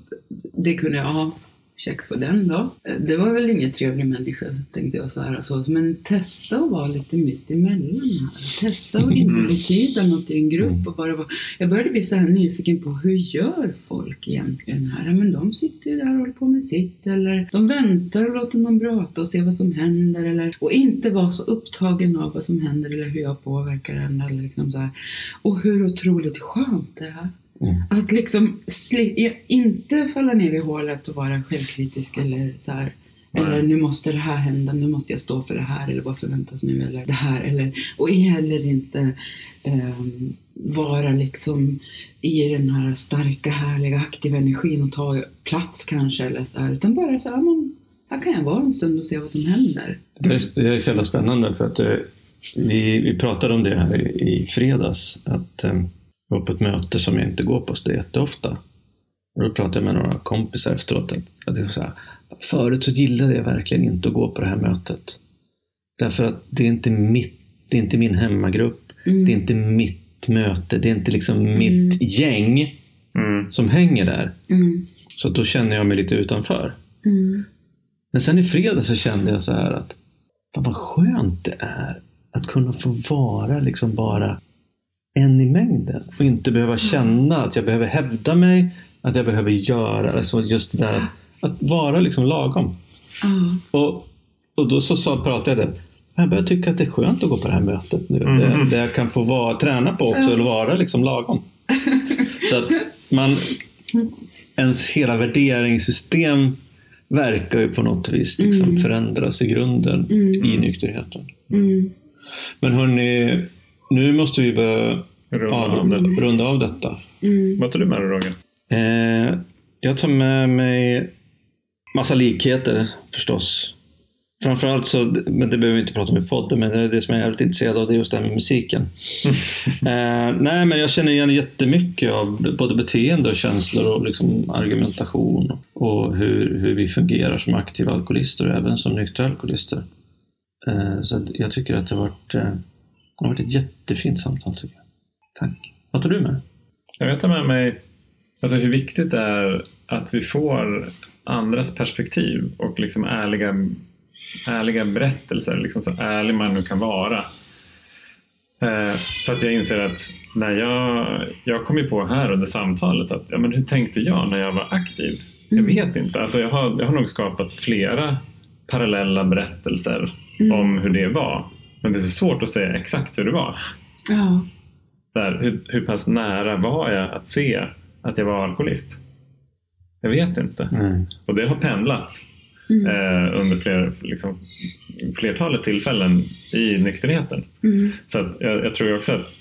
det kunde jag ha. Check på den då. Det var väl ingen trevlig människa, tänkte jag så här. Så, men testa att vara lite mitt emellan här. Testa att inte betyda något i en grupp. Och bara vara, jag började bli så här nyfiken på hur gör folk egentligen här? Men de sitter ju där och håller på med sitt. Eller de väntar och låter någon prata och se vad som händer. Eller, och inte vara så upptagen av vad som händer eller hur jag påverkar den. Eller liksom så här. Och hur otroligt skönt det är. Mm. Att liksom inte falla ner i hålet och vara självkritisk eller så här. Eller nu måste det här hända, nu måste jag stå för det här eller vad förväntas nu eller det här. Eller, och heller inte ehm, vara liksom i den här starka, härliga, aktiva energin och ta plats kanske eller så här. Utan bara så här, men, här kan jag vara en stund och se vad som händer. Det är, det är så jävla spännande för att eh, vi, vi pratade om det här i, i fredags. Att eh, jag var på ett möte som jag inte går på så jätteofta. Och då pratade jag med några kompisar efteråt. Att, det så här, förut så gillade jag verkligen inte att gå på det här mötet. Därför att det är inte, mitt, det är inte min hemmagrupp. Mm. Det är inte mitt möte. Det är inte liksom mitt gäng Mm. som hänger där. Mm. Så att då känner jag mig lite utanför. Mm. Men sen i fredag så kände jag så här att vad skönt det är att kunna få vara liksom bara en i mängden och inte behöva känna att jag behöver hävda mig, att jag behöver göra, alltså just det där att vara liksom lagom. Ja. Och, och då så sa, pratade jag det. Jag börjar tycka att det är skönt att gå på det här mötet nu. Där, där jag kan få vara, träna på också, eller vara liksom lagom. Så att man, ens hela värderingssystem verkar ju på något vis liksom förändras i grunden i nykterheten. Mm. Men hörni, nu måste vi börja Runda av det. runda av detta. Mm. Vad tar du med dig Roger? Eh, jag tar med mig massa likheter förstås. Framförallt så, men det behöver vi inte prata om i podden, men det är det som jag är jävligt intresserad av, det är just det här med musiken. eh, nej, men jag känner igen jättemycket av både beteende och känslor och liksom argumentation och hur, hur vi fungerar som aktiva alkoholister och även som nyktra alkoholister. Eh, Så jag tycker att det har varit, eh, det har varit ett jättefint samtal. Tycker jag. Tack. Vad tar du med? Jag tar med mig alltså hur viktigt det är att vi får andras perspektiv och liksom ärliga, ärliga berättelser. Liksom så ärlig man nu kan vara. Eh, för att jag inser att när jag, jag kom ju på här under samtalet att ja, men hur tänkte jag när jag var aktiv? Jag vet inte. Alltså jag, har, jag har nog skapat flera parallella berättelser om hur det var. Men det är så svårt att säga exakt hur det var. Ja. Där, hur, hur pass nära var jag att se att jag var alkoholist? Jag vet inte. Mm. Och det har pendlat eh, under fler, liksom, flertalet tillfällen i nykterheten. Mm. Så att jag, jag tror också att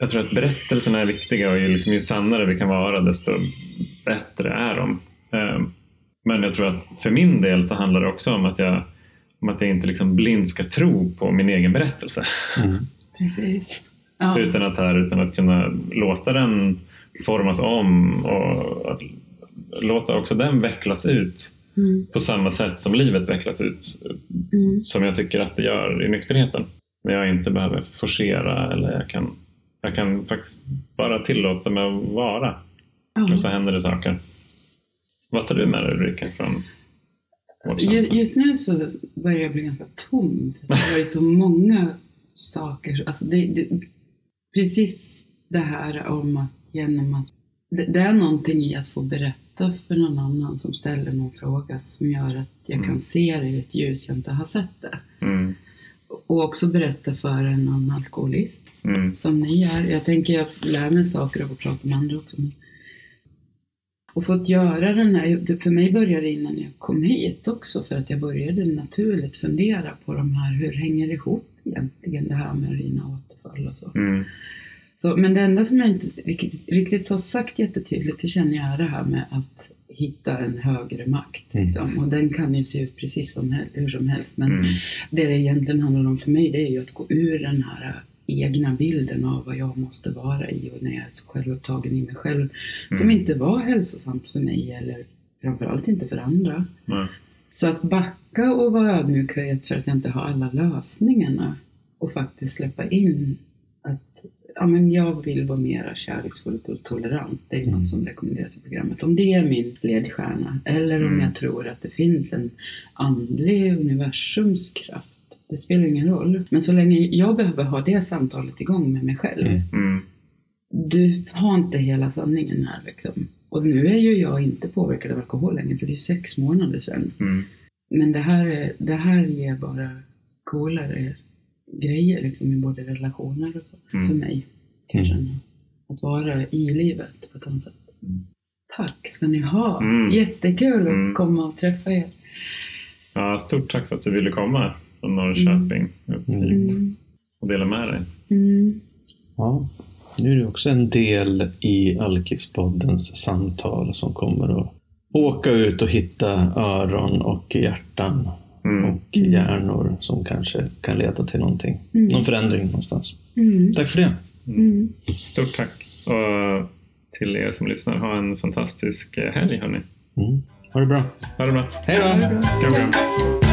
jag tror att berättelserna är viktiga och ju, liksom, ju sannare vi kan vara desto bättre är de. Eh, men jag tror att för min del så handlar det också om att jag, om att jag inte liksom blind ska tro på min egen berättelse. Mm. Precis. Ja. utan, att, här, utan att kunna låta den formas om och att låta också den vecklas ut Mm. på samma sätt som livet vecklas ut. Mm. Som jag tycker att det gör i nykterheten. När jag inte behöver forcera eller jag kan, jag kan faktiskt bara tillåta mig att vara. Ja. Och så händer det saker. Vad tar du med dig Ulrika från vårt Ju- samtal? Just nu så börjar jag bli ganska tom. För det har varit så många saker. Alltså det, det, precis det här om att genom att det, det är någonting i att få berätta för någon annan som ställer någon fråga som gör att jag kan se det i ett ljus jag inte har sett det. Mm, Och också berätta för en annan alkoholist mm, som ni är. Jag tänker jag lär mig saker av att prata med andra också. Men... Och fått göra den här, för mig började det innan jag kom hit också för att jag började naturligt fundera på de här, hur hänger det ihop egentligen det här med rina återfall och så. mm, så. Men det enda som jag inte riktigt, riktigt har sagt jättetydligt, det känner jag är det här med att hitta en högre makt. Liksom. Och den kan ju se ut precis som, hur som helst. Men mm, det det egentligen handlar om för mig det är ju att gå ur den här egna bilden av vad jag måste vara i och när jag är så självupptagen i mig själv. Som inte var hälsosamt för mig eller framförallt inte för andra. nej, Så att backa och vara ödmjukhet för att jag inte har alla lösningarna och faktiskt släppa in att ja, men jag vill vara mer kärleksfull och tolerant. Det är ju något som rekommenderas i programmet. Om det är min ledstjärna eller om jag tror att det finns en andlig universums kraft. Det spelar ingen roll. Men så länge jag behöver ha det samtalet igång med mig själv. Mm. mm, Du har inte hela sanningen här liksom. Och nu är ju jag inte påverkad av alkohol längre för det är sex månader sedan. mm, Men det här, är, det här ger bara coolare grejer liksom, i både relationer och så, Mm. för mig. Kan jag känna. Att vara i livet på ett annat sätt. Tack ska ni ha. Mm. Jättekul Mm. att komma och träffa er. Ja, stort tack för att du ville komma från Norrköping upp hit Mm. och dela med dig. Mm. Ja. Nu är du också en del i Alkispoddens samtal som kommer att åka ut och hitta öron och hjärtan Mm. och hjärnor som kanske kan leda till någonting. Någon förändring någonstans. Mm. Tack för det. Mm. Stort tack. Och till er som lyssnar, ha en fantastisk eh, helg hörni. Mm. Ha det bra. Ha det bra. Hej då!